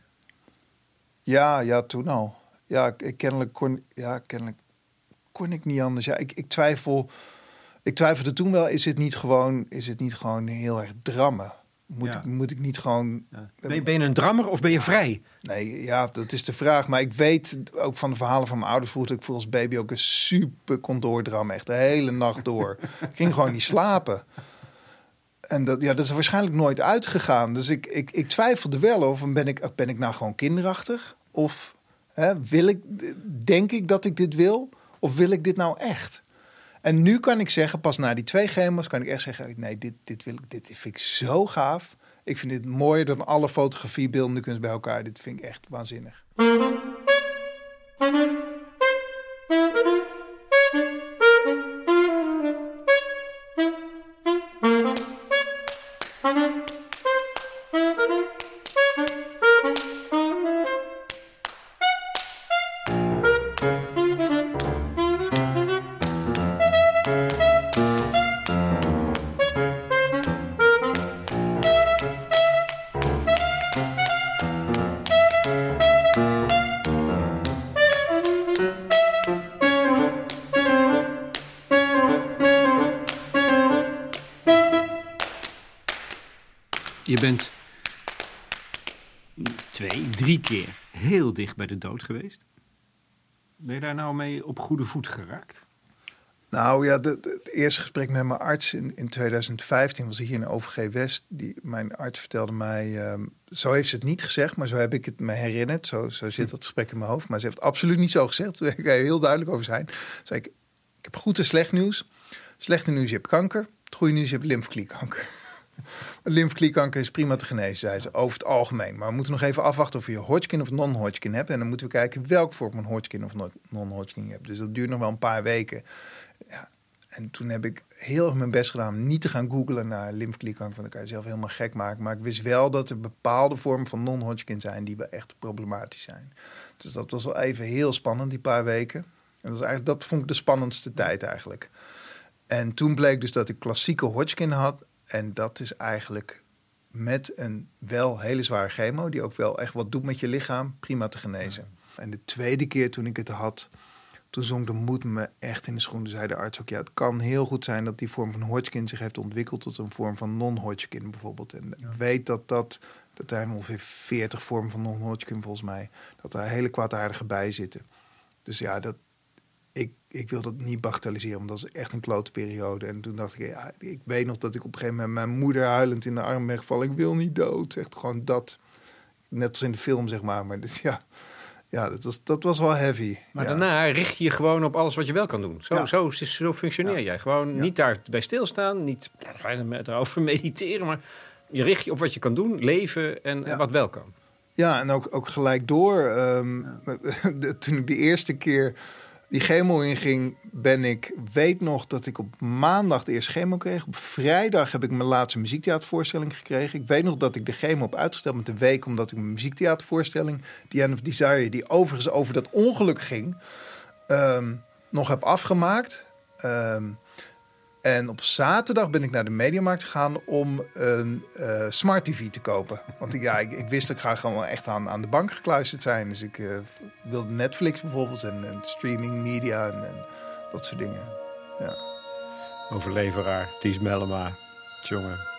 Ja, ja, toen al. Ja, ik, kennelijk, kon, ja, kennelijk kon ik niet anders. Ja, ik, ik twijfel. Ik twijfelde toen wel, is het niet gewoon, is het niet gewoon heel erg drammen? Moet, Ja. ik, moet ik niet gewoon Ja. Ben, je, ben je een drammer of ben je vrij? Nee, ja, dat is de vraag. Maar ik weet ook van de verhalen van mijn ouders vroeger... dat ik voor als baby ook een super kon doordrammen. Echt de hele nacht door. ik ging gewoon niet slapen. En dat, ja, dat is waarschijnlijk nooit uitgegaan. Dus ik, ik, ik twijfelde wel over... Ben ik, ben ik nou gewoon kinderachtig? Of hè, wil ik, denk ik dat ik dit wil? Of wil ik dit nou echt? En nu kan ik zeggen, pas na die twee chemo's... kan ik echt zeggen, nee, dit, dit, wil ik, dit vind ik zo gaaf... Ik vind dit mooier dan alle fotografie, beeldende kunst bij elkaar. Dit vind ik echt waanzinnig. Bij de dood geweest. Ben je daar nou mee op goede voet geraakt? Nou ja, de, de- het eerste gesprek met mijn arts in, in 2015 was hier in OVG West. Die, mijn arts vertelde mij, ehm, zo heeft ze het niet gezegd, maar zo heb ik het me herinnerd. Zo, zo zit dat gesprek in mijn hoofd. Maar ze heeft het absoluut niet zo gezegd. Daar kan je heel duidelijk over zijn. Zei ik, ik heb goed en slecht nieuws. Slechte nieuws, je hebt kanker. Het goede nieuws, je hebt lymfeklierkanker. Lymfeklierkanker is prima te genezen, zei ze, over het algemeen. Maar we moeten nog even afwachten of je Hodgkin of non-Hodgkin hebt. En dan moeten we kijken welk vorm van Hodgkin of non- non-Hodgkin je hebt. Dus dat duurt nog wel een paar weken. Ja. En toen heb ik heel erg mijn best gedaan om niet te gaan googlen naar lymfeklierkanker. Want dan kan je zelf helemaal gek maken. Maar ik wist wel dat er bepaalde vormen van non-Hodgkin zijn die wel echt problematisch zijn. Dus dat was wel even heel spannend, die paar weken. En dat, eigenlijk, dat vond ik de spannendste tijd eigenlijk. En toen bleek dus dat ik klassieke Hodgkin had. En dat is eigenlijk met een wel hele zware chemo, die ook wel echt wat doet met je lichaam, prima te genezen. En de tweede keer toen ik het had, toen zonk de moed me echt in de schoenen. Zei de arts ook, ja, het kan heel goed zijn dat die vorm van Hodgkin zich heeft ontwikkeld tot een vorm van non-Hodgkin bijvoorbeeld. En weet dat dat, dat er ongeveer 40 vormen van non-Hodgkin volgens mij, dat daar hele kwaadaardige bij zitten. Dus ja, dat, ik, ik wil dat niet bagatelliseren, want dat is echt een klote periode. En toen dacht ik, ja, ik weet nog dat ik op een gegeven moment mijn moeder huilend in de arm ben gevallen. Ik wil niet dood. Echt gewoon dat. Net als in de film, zeg maar. Maar dit, ja, ja dat, was, dat was wel heavy. Maar ja. daarna richt je je gewoon op alles wat je wel kan doen. Zo, Ja. zo, zo functioneer jij. Gewoon niet daarbij stilstaan, niet erover mediteren, maar je richt je op wat je kan doen, leven en wat wel kan. Ja, en ook, ook gelijk door. ehm, toen ik de eerste keer die chemo inging, ben ik, weet nog dat ik op maandag de eerste chemo kreeg. Op vrijdag heb ik mijn laatste muziektheatervoorstelling gekregen. Ik weet nog dat ik de chemo heb uitgesteld met de week, omdat ik mijn muziektheatervoorstelling, The End of Desire, die overigens over dat ongeluk ging, ehm, nog heb afgemaakt. Ehm, en op zaterdag ben ik naar de Mediamarkt gegaan om een eh, smart TV te kopen. Want ik, ja, ik, wist dat ik graag gewoon echt aan, aan de bank gekluisterd zijn. Dus ik eh, wilde Netflix bijvoorbeeld en, en streaming media en, en dat soort dingen. Overleveraar, Ties Mellema, jongen.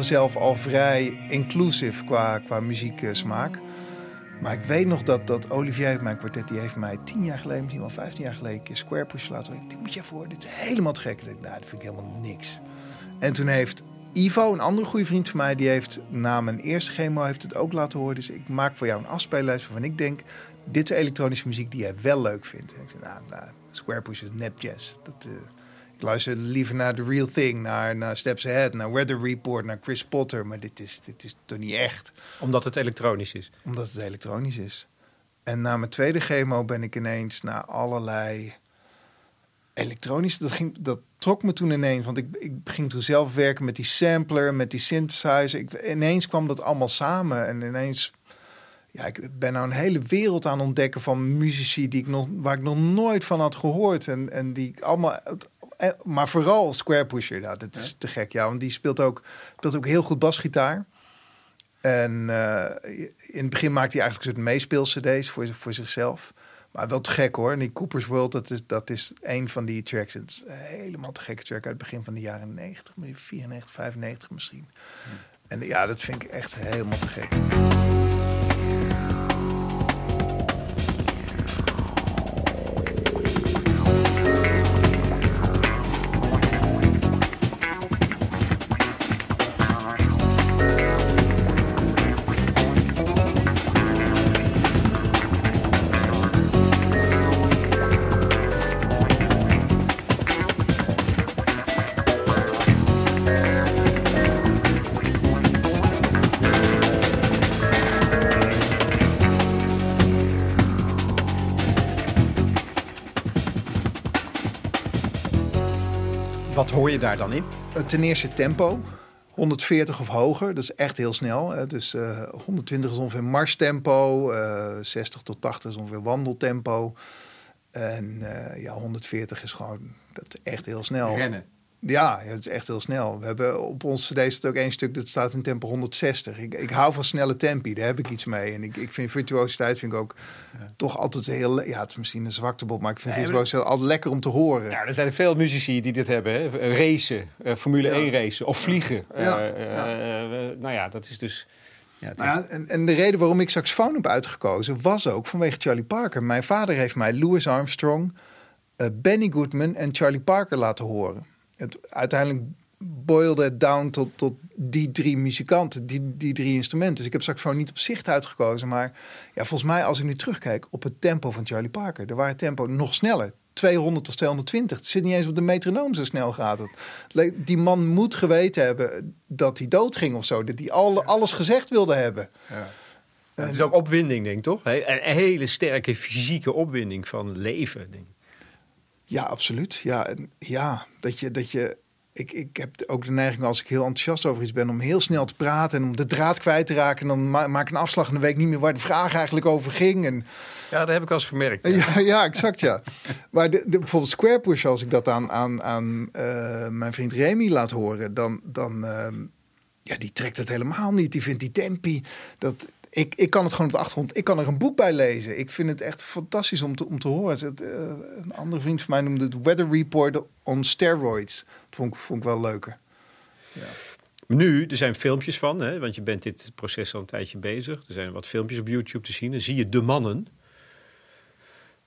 Mezelf al vrij inclusief qua, qua muzieksmaak. Maar ik weet nog dat, dat Olivier, mijn kwartet, die heeft mij tien jaar geleden, misschien wel vijftien jaar geleden, een Square Push laten. Dit moet je voor, dit is helemaal te gek. Nou, dat vind ik helemaal niks. En toen heeft Ivo, een andere goede vriend van mij, die heeft na mijn eerste chemo heeft het ook laten horen. Dus ik maak voor jou een afspeellijst waarvan ik denk, dit is elektronische muziek die jij wel leuk vindt. En ik zei, nou, nou Square Push is nep jazz. Dat, eh, luister liever naar The Real Thing, naar, naar Steps Ahead, naar Weather Report, naar Chris Potter. Maar dit is, dit is toch niet echt Omdat het elektronisch is. omdat het elektronisch is. En na mijn tweede chemo ben ik ineens naar allerlei elektronisch. Dat, ging, dat trok me toen ineens, want ik, ik ging toen zelf werken met die sampler, met die synthesizer. Ik, ineens kwam dat allemaal samen en ineens. Ja, ik ben nou een hele wereld aan ontdekken van muzici die ik nog, waar ik nog nooit van had gehoord. En, en die ik allemaal. Maar vooral Square Pusher, ja, dat is te gek. Ja, want die speelt ook, speelt ook heel goed basgitaar. En eh, in het begin maakte hij eigenlijk een soort meespeel-cd's voor, voor zichzelf. Maar wel te gek hoor. En die Cooper's World, dat is, dat is een van die tracks. Het is een helemaal te gekke track uit het begin van de jaren 90, 94, 95 misschien. En ja, dat vind ik echt helemaal te gek. Dan in? Eh, Ten eerste tempo. 140 of hoger, dat is echt heel snel. Hè. Dus eh, 120 is ongeveer marstempo, eh 60 tot 80 is ongeveer wandeltempo. En eh, ja, 140 is gewoon, dat is echt heel snel. Rennen. Ja, ja, het is echt heel snel. We hebben op ons CD staat ook één stuk dat staat in tempo 160. Ik, ik hou van snelle tempi, daar heb ik iets mee. En ik, ik vind virtuositeit vind ik ook toch altijd heel... Ja, het is misschien een zwaktebod, maar ik vind maar- virtuositeit altijd lekker om te horen. Ja, er zijn veel muzici die dit hebben. Hè? Racen, eh, Formule Ja. 1 racen of vliegen. Ja, Eh, ja. eh, eh, nou ja, dat is dus... Ja, Nou ja, en, en de reden waarom ik saxofoon heb uitgekozen was ook vanwege Charlie Parker. Mijn vader heeft mij Louis Armstrong, eh, Benny Goodman en Charlie Parker laten horen. Het, uiteindelijk boilde het down tot, tot die drie muzikanten, die, die drie instrumenten. Dus ik heb saxofoon niet op zicht uitgekozen. Maar ja, volgens mij, als ik nu terugkijk op het tempo van Charlie Parker, er waren tempo nog sneller. 200 tot 220. Het zit niet eens op de metronoom, zo snel gaat het. Die man moet geweten hebben dat hij doodging of zo. Dat hij al, alles gezegd wilde hebben. Het is ook opwinding, denk ik, toch? Een hele sterke fysieke opwinding van leven, denk ik. Ja, absoluut. Ja, en ja dat, je, dat je. ik, ik heb ook de neiging als ik heel enthousiast over iets ben om heel snel te praten en om de draad kwijt te raken. En dan ma maak ik een afslag en dan weet ik niet meer waar de vraag eigenlijk over ging. En, ja, dat heb ik al eens gemerkt. Ja, ja, exact ja. maar de, de, bijvoorbeeld Square Push, als ik dat aan, aan, aan uh, mijn vriend Remy laat horen, dan, dan uh, ja, die trekt het helemaal niet. Die vindt die tempi, dat, ik, ik kan het gewoon op de achtergrond. Ik kan er een boek bij lezen. Ik vind het echt fantastisch om te, om te horen. Het, uh, een andere vriend van mij noemde het Weather Report on steroids. Dat vond ik, vond ik wel leuker. Ja. Nu, er zijn filmpjes van, hè, want je bent dit proces al een tijdje bezig. Er zijn wat filmpjes op YouTube te zien. Dan zie je de mannen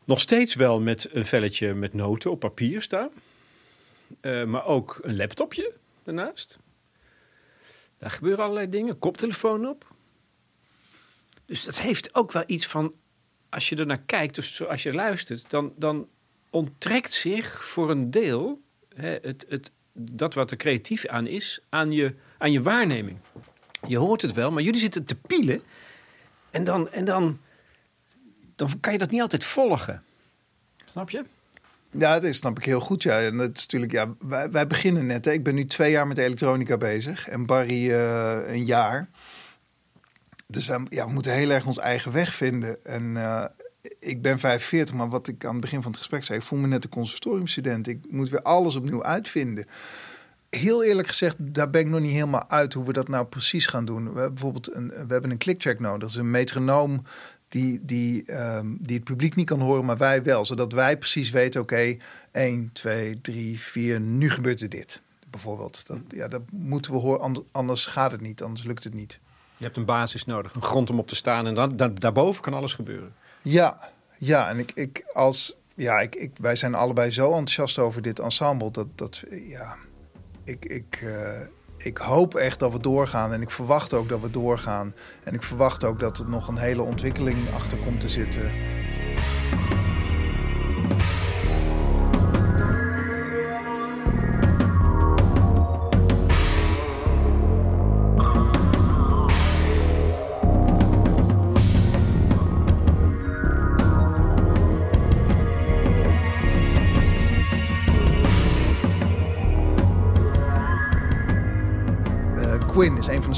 nog steeds wel met een velletje met noten op papier staan. Uh, maar ook een laptopje daarnaast. Daar gebeuren allerlei dingen. Koptelefoon op. Dus dat heeft ook wel iets van, als je er naar kijkt, dus als je luistert, dan, dan onttrekt zich voor een deel hè, het, het, dat wat er creatief aan is, aan je, aan je waarneming. Je hoort het wel, maar jullie zitten te pielen. En dan, en dan, dan kan je dat niet altijd volgen. Snap je? Ja, dat snap ik heel goed. Ja. En dat is natuurlijk, ja, wij, wij beginnen net. Hè. Ik ben nu twee jaar met elektronica bezig en Barry uh, een jaar. Dus ja, we moeten heel erg ons eigen weg vinden. En uh, ik ben 45, maar wat ik aan het begin van het gesprek zei, ik voel me net een conservatoriumstudent. Ik moet weer alles opnieuw uitvinden. Heel eerlijk gezegd, daar ben ik nog niet helemaal uit hoe we dat nou precies gaan doen. We hebben bijvoorbeeld een, we hebben een clicktrack nodig. Dat is een metronoom die, die, um, die het publiek niet kan horen, maar wij wel. Zodat wij precies weten, oké, okay, 1, 2, 3, 4, nu gebeurt er dit. Bijvoorbeeld. Dat, ja, dat moeten we horen, anders gaat het niet, anders lukt het niet. Je hebt een basis nodig, een grond om op te staan en dan, daarboven kan alles gebeuren. Ja, ja en ik, ik als ja, ik, ik, wij zijn allebei zo enthousiast over dit ensemble dat, dat ja, ik, ik, uh, ik hoop echt dat we doorgaan en ik verwacht ook dat we doorgaan. En ik verwacht ook dat er nog een hele ontwikkeling achter komt te zitten.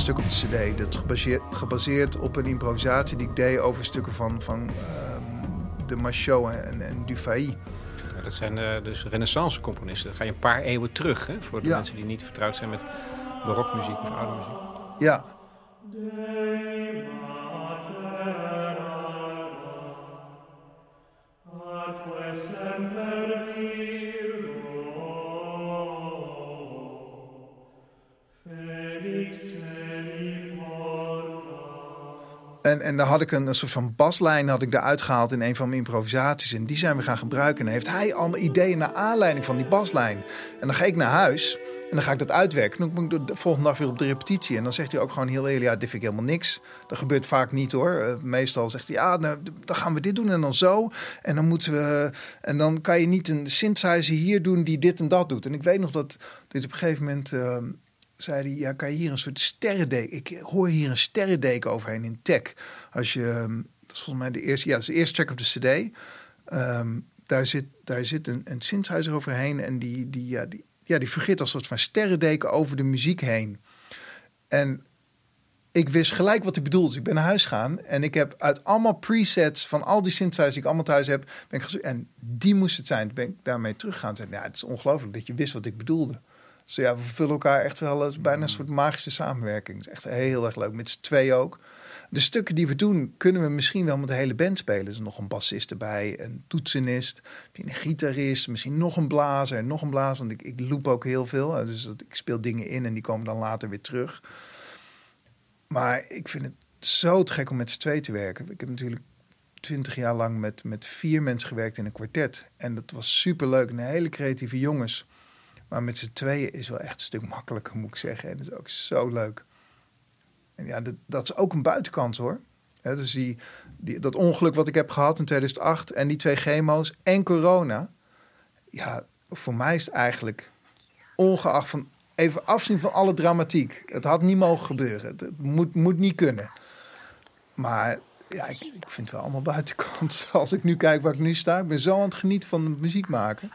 Stukken op de CD. Dat gebaseerd, gebaseerd op een improvisatie die ik deed over stukken van, van um, de Machot en, en Dufay. Ja, dat zijn uh, dus renaissance componisten. Dan ga je een paar eeuwen terug hè, voor de ja. mensen die niet vertrouwd zijn met barokmuziek of oude muziek. Ja. En, en daar had ik een, soort van baslijn had ik eruit gehaald in een van mijn improvisaties. En die zijn we gaan gebruiken. En heeft hij allemaal ideeën naar aanleiding van die baslijn. En dan ga ik naar huis en dan ga ik dat uitwerken. Dan moet ik de volgende dag weer op de repetitie. En dan zegt hij ook gewoon heel eerlijk, ja, dit vind ik helemaal niks. Dat gebeurt vaak niet hoor. Uh, meestal zegt hij, ja, nou, dan gaan we dit doen en dan zo. En dan moeten we... En dan kan je niet een synthesizer hier doen die dit en dat doet. En ik weet nog dat dit op een gegeven moment... Uh, zei hij, ja, kan je hier een soort sterrendeken... Ik hoor hier een sterrendeken overheen in tech. Als je, ehm, dat is volgens mij de eerste, ja, dat is de eerste track op de cd. Um, daar zit, daar zit een, een synthesizer overheen en die, die, ja, die, ja, die vergeet als soort van sterrendeken over de muziek heen. En ik wist gelijk wat hij bedoelde. Dus ik ben naar huis gegaan en ik heb uit allemaal presets van al die synthesizers die ik allemaal thuis heb, ben ik en die moest het zijn. Toen ben ik daarmee teruggegaan. En ja, het is ongelooflijk dat je wist wat ik bedoelde. Dus ja, we vullen elkaar echt wel bijna een soort magische samenwerking. Het is echt heel erg leuk. Met z'n twee ook. De stukken die we doen, kunnen we misschien wel met de hele band spelen. Er is nog een bassist erbij, een toetsenist, een gitarist, misschien nog een blazer en nog een blazer. Want ik, ik loop ook heel veel. Dus ik speel dingen in en die komen dan later weer terug. Maar ik vind het zo te gek om met z'n twee te werken. Ik heb natuurlijk twintig jaar lang met, met vier mensen gewerkt in een kwartet. En dat was super leuk. Een hele creatieve jongens. Maar met z'n tweeën is wel echt een stuk makkelijker, moet ik zeggen. En dat is ook zo leuk. En ja, dat, dat is ook een buitenkant hoor. dus die, dat ongeluk wat ik heb gehad in 2008 en die twee chemo's en corona. Ja, voor mij is het eigenlijk ongeacht van even afzien van alle dramatiek. Het had niet mogen gebeuren. Het moet, moet niet kunnen. Maar ja, ik, ik vind het wel allemaal buitenkant. Als ik nu kijk waar ik nu sta, ik ben zo aan het genieten van de muziek maken.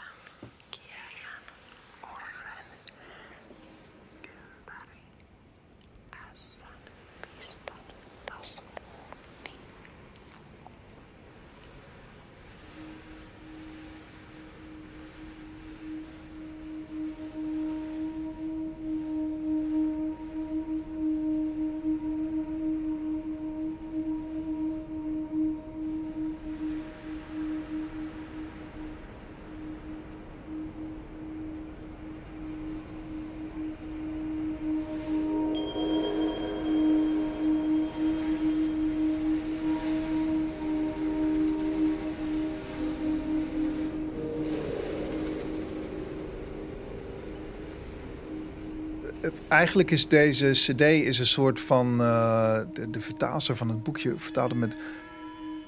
Eigenlijk is deze cd is een soort van... Uh, de, de vertaalster van het boekje vertaalde met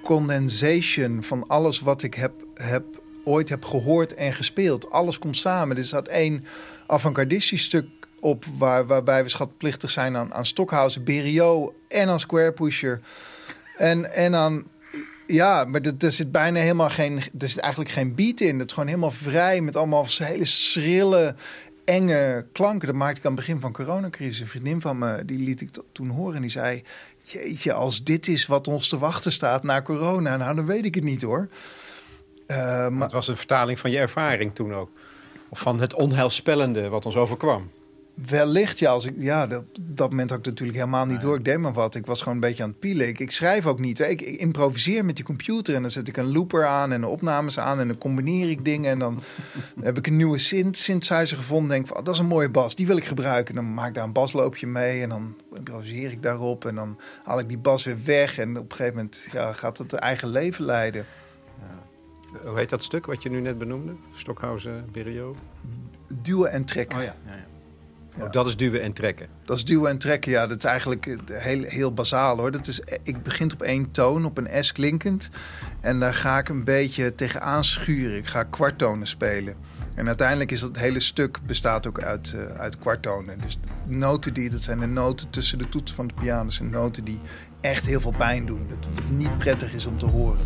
condensation van alles wat ik heb, heb, ooit heb gehoord en gespeeld. Alles komt samen. Er staat één avant-gardistisch stuk op waar, waarbij we schatplichtig zijn aan, aan Stockhausen, Berio en aan Square Pusher. En, en aan ja, maar er, zit bijna helemaal geen. Er zit eigenlijk geen beat in. Het is gewoon helemaal vrij met allemaal hele schrille, enge klanken. Dat maakte ik aan het begin van coronacrisis. Een vriendin van me, die liet ik toen horen. En die zei: Jeetje, als dit is wat ons te wachten staat na corona, nou dan weet ik het niet hoor. Uh, maar... Het was een vertaling van je ervaring toen ook. Of van het onheilspellende wat ons overkwam. Wellicht, ja. Als ik, ja dat, dat moment had ik natuurlijk helemaal niet door. Ik deed maar wat. Ik was gewoon een beetje aan het pielen. Ik, ik schrijf ook niet. Ik, ik, improviseer met die computer. En dan zet ik een looper aan en de opnames aan. En dan combineer ik dingen. En dan heb ik een nieuwe synth, synthesizer gevonden. Denk van, oh, dat is een mooie bas. Die wil ik gebruiken. Dan maak ik daar een basloopje mee. En dan improviseer ik daarop. En dan haal ik die bas weer weg. En op een gegeven moment ja, gaat het eigen leven leiden. Ja. Hoe heet dat stuk wat je nu net benoemde? Stockhausen, Berio? Duwen en trekken. Oh ja, ja, ja. Ja. dat is duwen en trekken. Dat is duwen en trekken, ja. Dat is eigenlijk eh, heel, heel bazaal hoor. Dat is, eh, ik begin op één toon, op een S klinkend. En daar ga ik een beetje tegenaan schuren. Ik ga kwarttonen spelen. En uiteindelijk is dat hele stuk bestaat ook uit, uh, uit kwarttonen. Dus noten die, dat zijn de noten tussen de toetsen van de piano. Zijn noten die echt heel veel pijn doen. Dat het niet prettig is om te horen.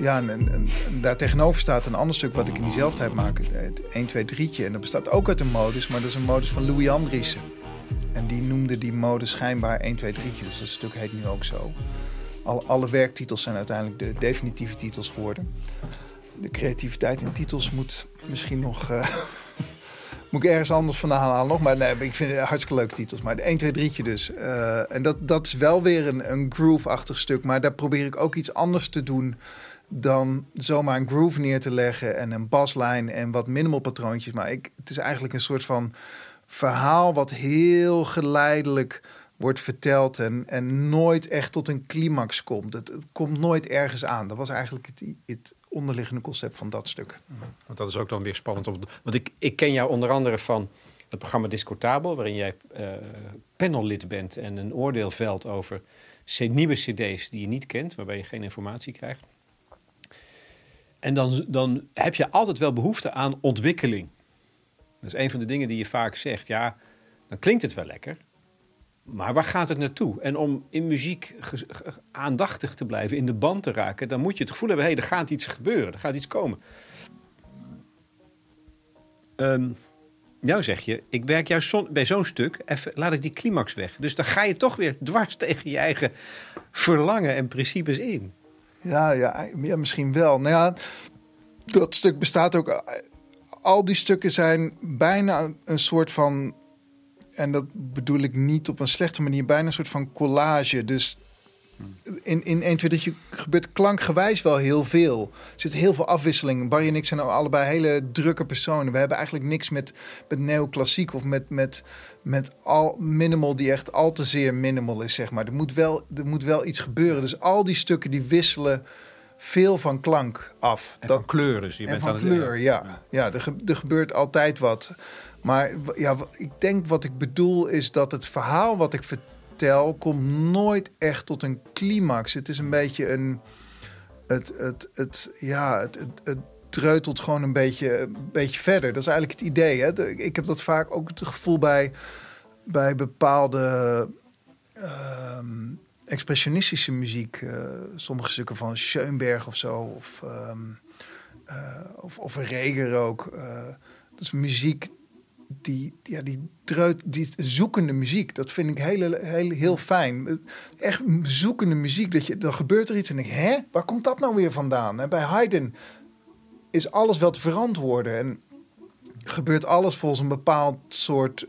Ja, en, en, daar tegenover staat een ander stuk wat ik in diezelfde tijd maak. Het 1, 2, 3'tje. En dat bestaat ook uit een modus, maar dat is een modus van Louis Andriessen. En die noemde die modus schijnbaar 1, 2, 3'tje. Dus dat stuk heet nu ook zo. Alle, alle werktitels zijn uiteindelijk de definitieve titels geworden. De creativiteit in titels moet misschien nog... Uh, moet ik ergens anders vandaan halen nog. Maar nee, ik vind het hartstikke leuke titels. Maar de 1, 2, 3'tje dus. Uh, en dat, dat is wel weer een, een groove-achtig stuk. Maar daar probeer ik ook iets anders te doen dan zomaar een groove neer te leggen en een baslijn en wat minimal patroontjes. Maar ik, het is eigenlijk een soort van verhaal wat heel geleidelijk wordt verteld en, en nooit echt tot een climax komt. Het, komt nooit ergens aan. Dat was eigenlijk het, het onderliggende concept van dat stuk. Want dat is ook dan weer spannend. Want ik, ik ken jou onder andere van het programma Discotabel, waarin jij uh, panellid bent en een oordeel velt over nieuwe cd's die je niet kent, waarbij je geen informatie krijgt. En dan, dan heb je altijd wel behoefte aan ontwikkeling. Dat is een van de dingen die je vaak zegt. Ja, dan klinkt het wel lekker. Maar waar gaat het naartoe? En om in muziek aandachtig te blijven, in de band te raken, dan moet je het gevoel hebben: hé, hey, er gaat iets gebeuren, er gaat iets komen. Um, nou zeg je, ik werk juist bij zo'n stuk, even, laat ik die climax weg. Dus dan ga je toch weer dwars tegen je eigen verlangen en principes in. Ja, ja, misschien wel. Nou ja, dat stuk bestaat ook. Al die stukken zijn bijna een soort van. En dat bedoel ik niet op een slechte manier, bijna een soort van collage. Dus in, in 1, 2, 3 gebeurt klankgewijs wel heel veel. Er zit heel veel afwisseling. Barry en ik zijn allebei hele drukke personen. We hebben eigenlijk niks met, met neoclassiek of met, met, met al minimal die echt al te zeer minimal is, zeg maar. Er moet wel, er moet wel iets gebeuren. Dus al die stukken die wisselen veel van klank af. En dat, van kleur dus. Je en van kleur, ja. Ja, er, er gebeurt altijd wat. Maar ja, ik denk wat ik bedoel is dat het verhaal wat ik vertel komt nooit echt tot een climax. Het is een beetje een. Het, het, het, ja, het, het, dreutelt gewoon een beetje, een beetje verder. Dat is eigenlijk het idee. Hè? Ik heb dat vaak ook het gevoel bij, bij bepaalde ehm, expressionistische muziek. Uh, sommige stukken van Schoenberg of zo. Of, um, eh, of, of reger ook. Uh, dat is muziek die, ja, die, dreut, die zoekende muziek. Dat vind ik heel, heel, heel fijn. Echt zoekende muziek. Dat je, dan gebeurt er iets en ik, hè, waar komt dat nou weer vandaan? En bij Haydn is alles wel te verantwoorden. En gebeurt alles volgens een bepaald soort,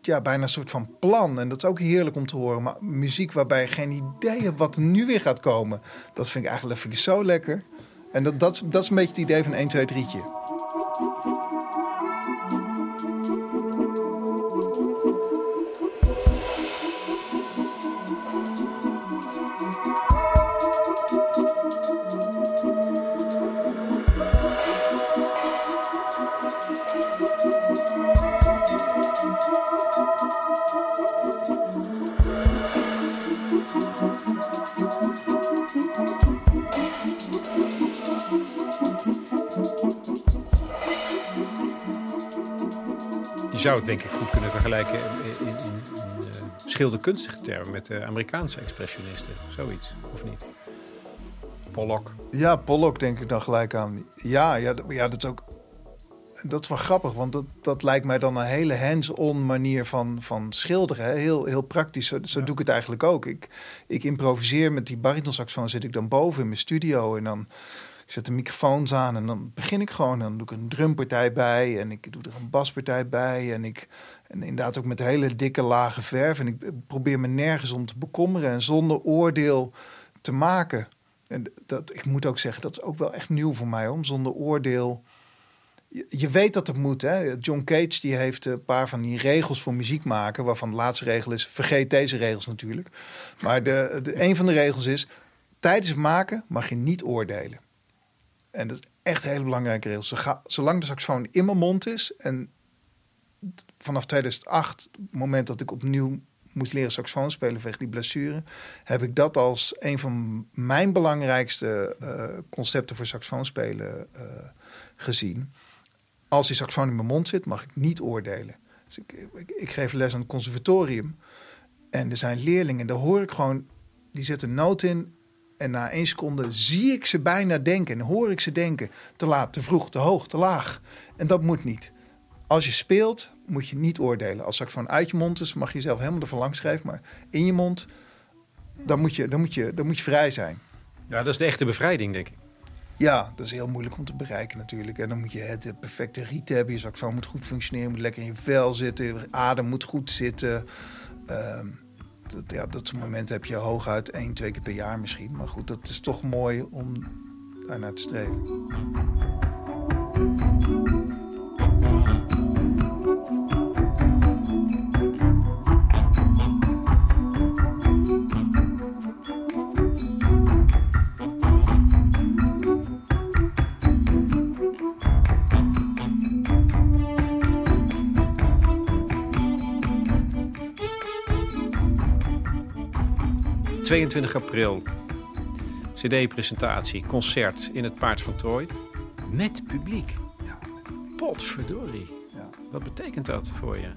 ja, bijna een soort van plan. En dat is ook heerlijk om te horen. Maar muziek waarbij je geen idee hebt wat er nu weer gaat komen. Dat vind ik eigenlijk vind ik zo lekker. En dat, dat, dat is een beetje het idee van 1, 2, 3'tje. zou het denk ik goed kunnen vergelijken in, in, in, uh, schilderkunstige termen met de Amerikaanse expressionisten. Zoiets, of niet? Pollock. Ja, Pollock denk ik dan gelijk aan. Ja, ja, ja dat is ook. Dat is wel grappig, want dat, dat lijkt mij dan een hele hands-on manier van, van schilderen. Heel, heel praktisch. Zo, zo doe ik het eigenlijk ook. Ik, ik improviseer met die baritonsaxofoon, zit ik dan boven in mijn studio en dan ik zet de microfoons aan en dan begin ik gewoon. Dan doe ik een drumpartij bij en ik doe er een baspartij bij. En ik en inderdaad ook met hele dikke lage verf. En ik probeer me nergens om te bekommeren en zonder oordeel te maken. En dat, ik moet ook zeggen, dat is ook wel echt nieuw voor mij, om zonder oordeel. Je, weet dat het moet. Hè? John Cage die heeft een paar van die regels voor muziek maken. Waarvan de laatste regel is: vergeet deze regels natuurlijk. Maar de, de, een van de regels is: tijdens het maken mag je niet oordelen. En dat is echt een hele belangrijke regel. Zolang de saxofoon in mijn mond is en vanaf 2008, het moment dat ik opnieuw moest leren saxofoon spelen vanwege die blessure, heb ik dat als een van mijn belangrijkste uh, concepten voor saxofoon spelen uh, gezien. Als die saxofoon in mijn mond zit, mag ik niet oordelen. Dus ik, ik, ik, geef les aan het conservatorium en er zijn leerlingen, daar hoor ik gewoon, die zetten een noot in en na één seconde zie ik ze bijna denken en hoor ik ze denken. Te laat, te vroeg, te hoog, te laag. En dat moet niet. Als je speelt, moet je niet oordelen. Als van uit je mond is, mag je zelf helemaal ervan langs schrijven. Maar in je mond, dan moet je, dan moet je, dan moet je vrij zijn. Ja, dat is de echte bevrijding, denk ik. Ja, dat is heel moeilijk om te bereiken natuurlijk. En dan moet je het perfecte riet hebben. Je saxofoon moet goed functioneren, moet lekker in je vel zitten. adem moet goed zitten. Ehm, dat, ja, dat soort momenten heb je hooguit één, twee keer per jaar misschien. Maar goed, dat is toch mooi om daar naar te streven. 22 april. CD-presentatie, concert in het Paard van Trooi. Met publiek. Ja. Potverdorie. Ja. Wat betekent dat voor je?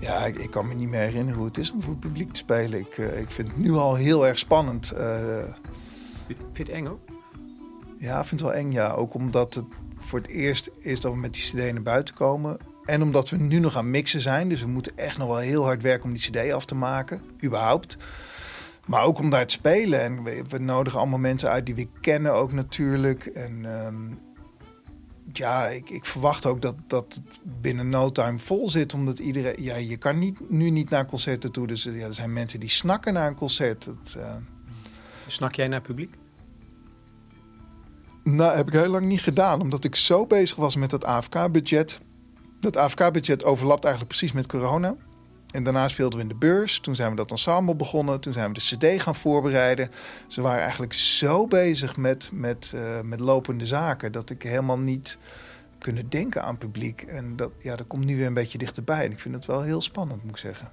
Ja, ik, ik, kan me niet meer herinneren hoe het is om voor het publiek te spelen. Ik, uh, ik vind het nu al heel erg spannend. Uh, vind je het eng ook? Ja, ik vind het wel eng, ja. Ook omdat het voor het eerst is dat we met die cd naar buiten komen. En omdat we nu nog aan mixen zijn. Dus we moeten echt nog wel heel hard werken om die cd af te maken. Überhaupt. Maar ook om daar te spelen. En we, we, nodigen allemaal mensen uit die we kennen ook natuurlijk. En ehm, ja, ik, ik, verwacht ook dat, dat het binnen no time vol zit. Omdat iedereen... Ja, je kan niet, nu niet naar concerten toe. Dus ja, er zijn mensen die snakken naar een concert. Dat, uh... Snak jij naar publiek? Nou, heb ik heel lang niet gedaan. Omdat ik zo bezig was met het AFK-budget. Dat AFK-budget overlapt eigenlijk precies met corona. En daarna speelden we in de beurs. Toen zijn we dat ensemble begonnen. Toen zijn we de CD gaan voorbereiden. Ze waren eigenlijk zo bezig met, met, uh, met lopende zaken dat ik helemaal niet kunnen denken aan publiek. En dat, ja, dat komt nu weer een beetje dichterbij. En ik vind het wel heel spannend, moet ik zeggen.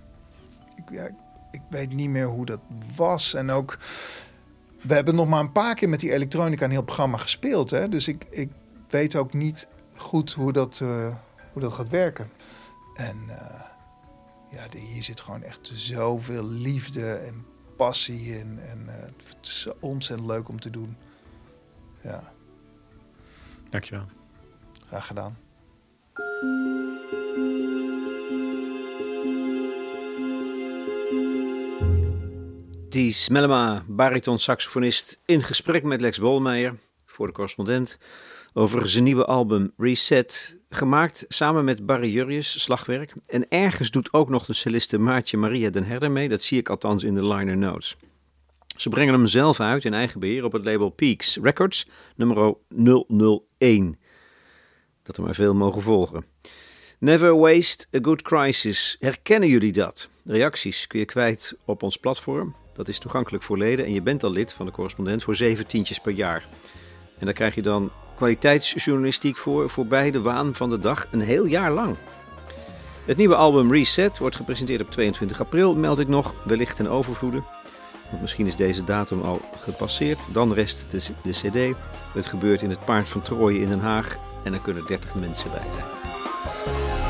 Ik, ja, ik weet niet meer hoe dat was. En ook, we hebben nog maar een paar keer met die elektronica een heel programma gespeeld. Hè? Dus ik, ik weet ook niet goed hoe dat, uh, hoe dat gaat werken. En. Uh, ja, hier zit gewoon echt zoveel liefde en passie in. En uh, het is ontzettend leuk om te doen. Ja. Dankjewel. Graag gedaan. Ties Mellema, bariton-saxofonist, in gesprek met Lex Bolmeijer, voor de correspondent, over zijn nieuwe album Reset, gemaakt samen met Barry Jurjes, slagwerk. En ergens doet ook nog de celliste Maatje Maria den Herder mee, dat zie ik althans in de liner notes. Ze brengen hem zelf uit in eigen beheer op het label Peaks Records, nummer 001. Dat er maar veel mogen volgen. Never waste a good crisis. Herkennen jullie dat? Reacties kun je kwijt op ons platform. Dat is toegankelijk voor leden en je bent al lid van de correspondent voor zeven tientjes per jaar. En daar krijg je dan kwaliteitsjournalistiek voor, voorbij de waan van de dag, een heel jaar lang. Het nieuwe album Reset wordt gepresenteerd op 22 april, meld ik nog, wellicht ten overvloede. Want misschien is deze datum al gepasseerd. Dan rest de, de CD. Het gebeurt in het Paard van Troje in Den Haag en er kunnen 30 mensen bij zijn.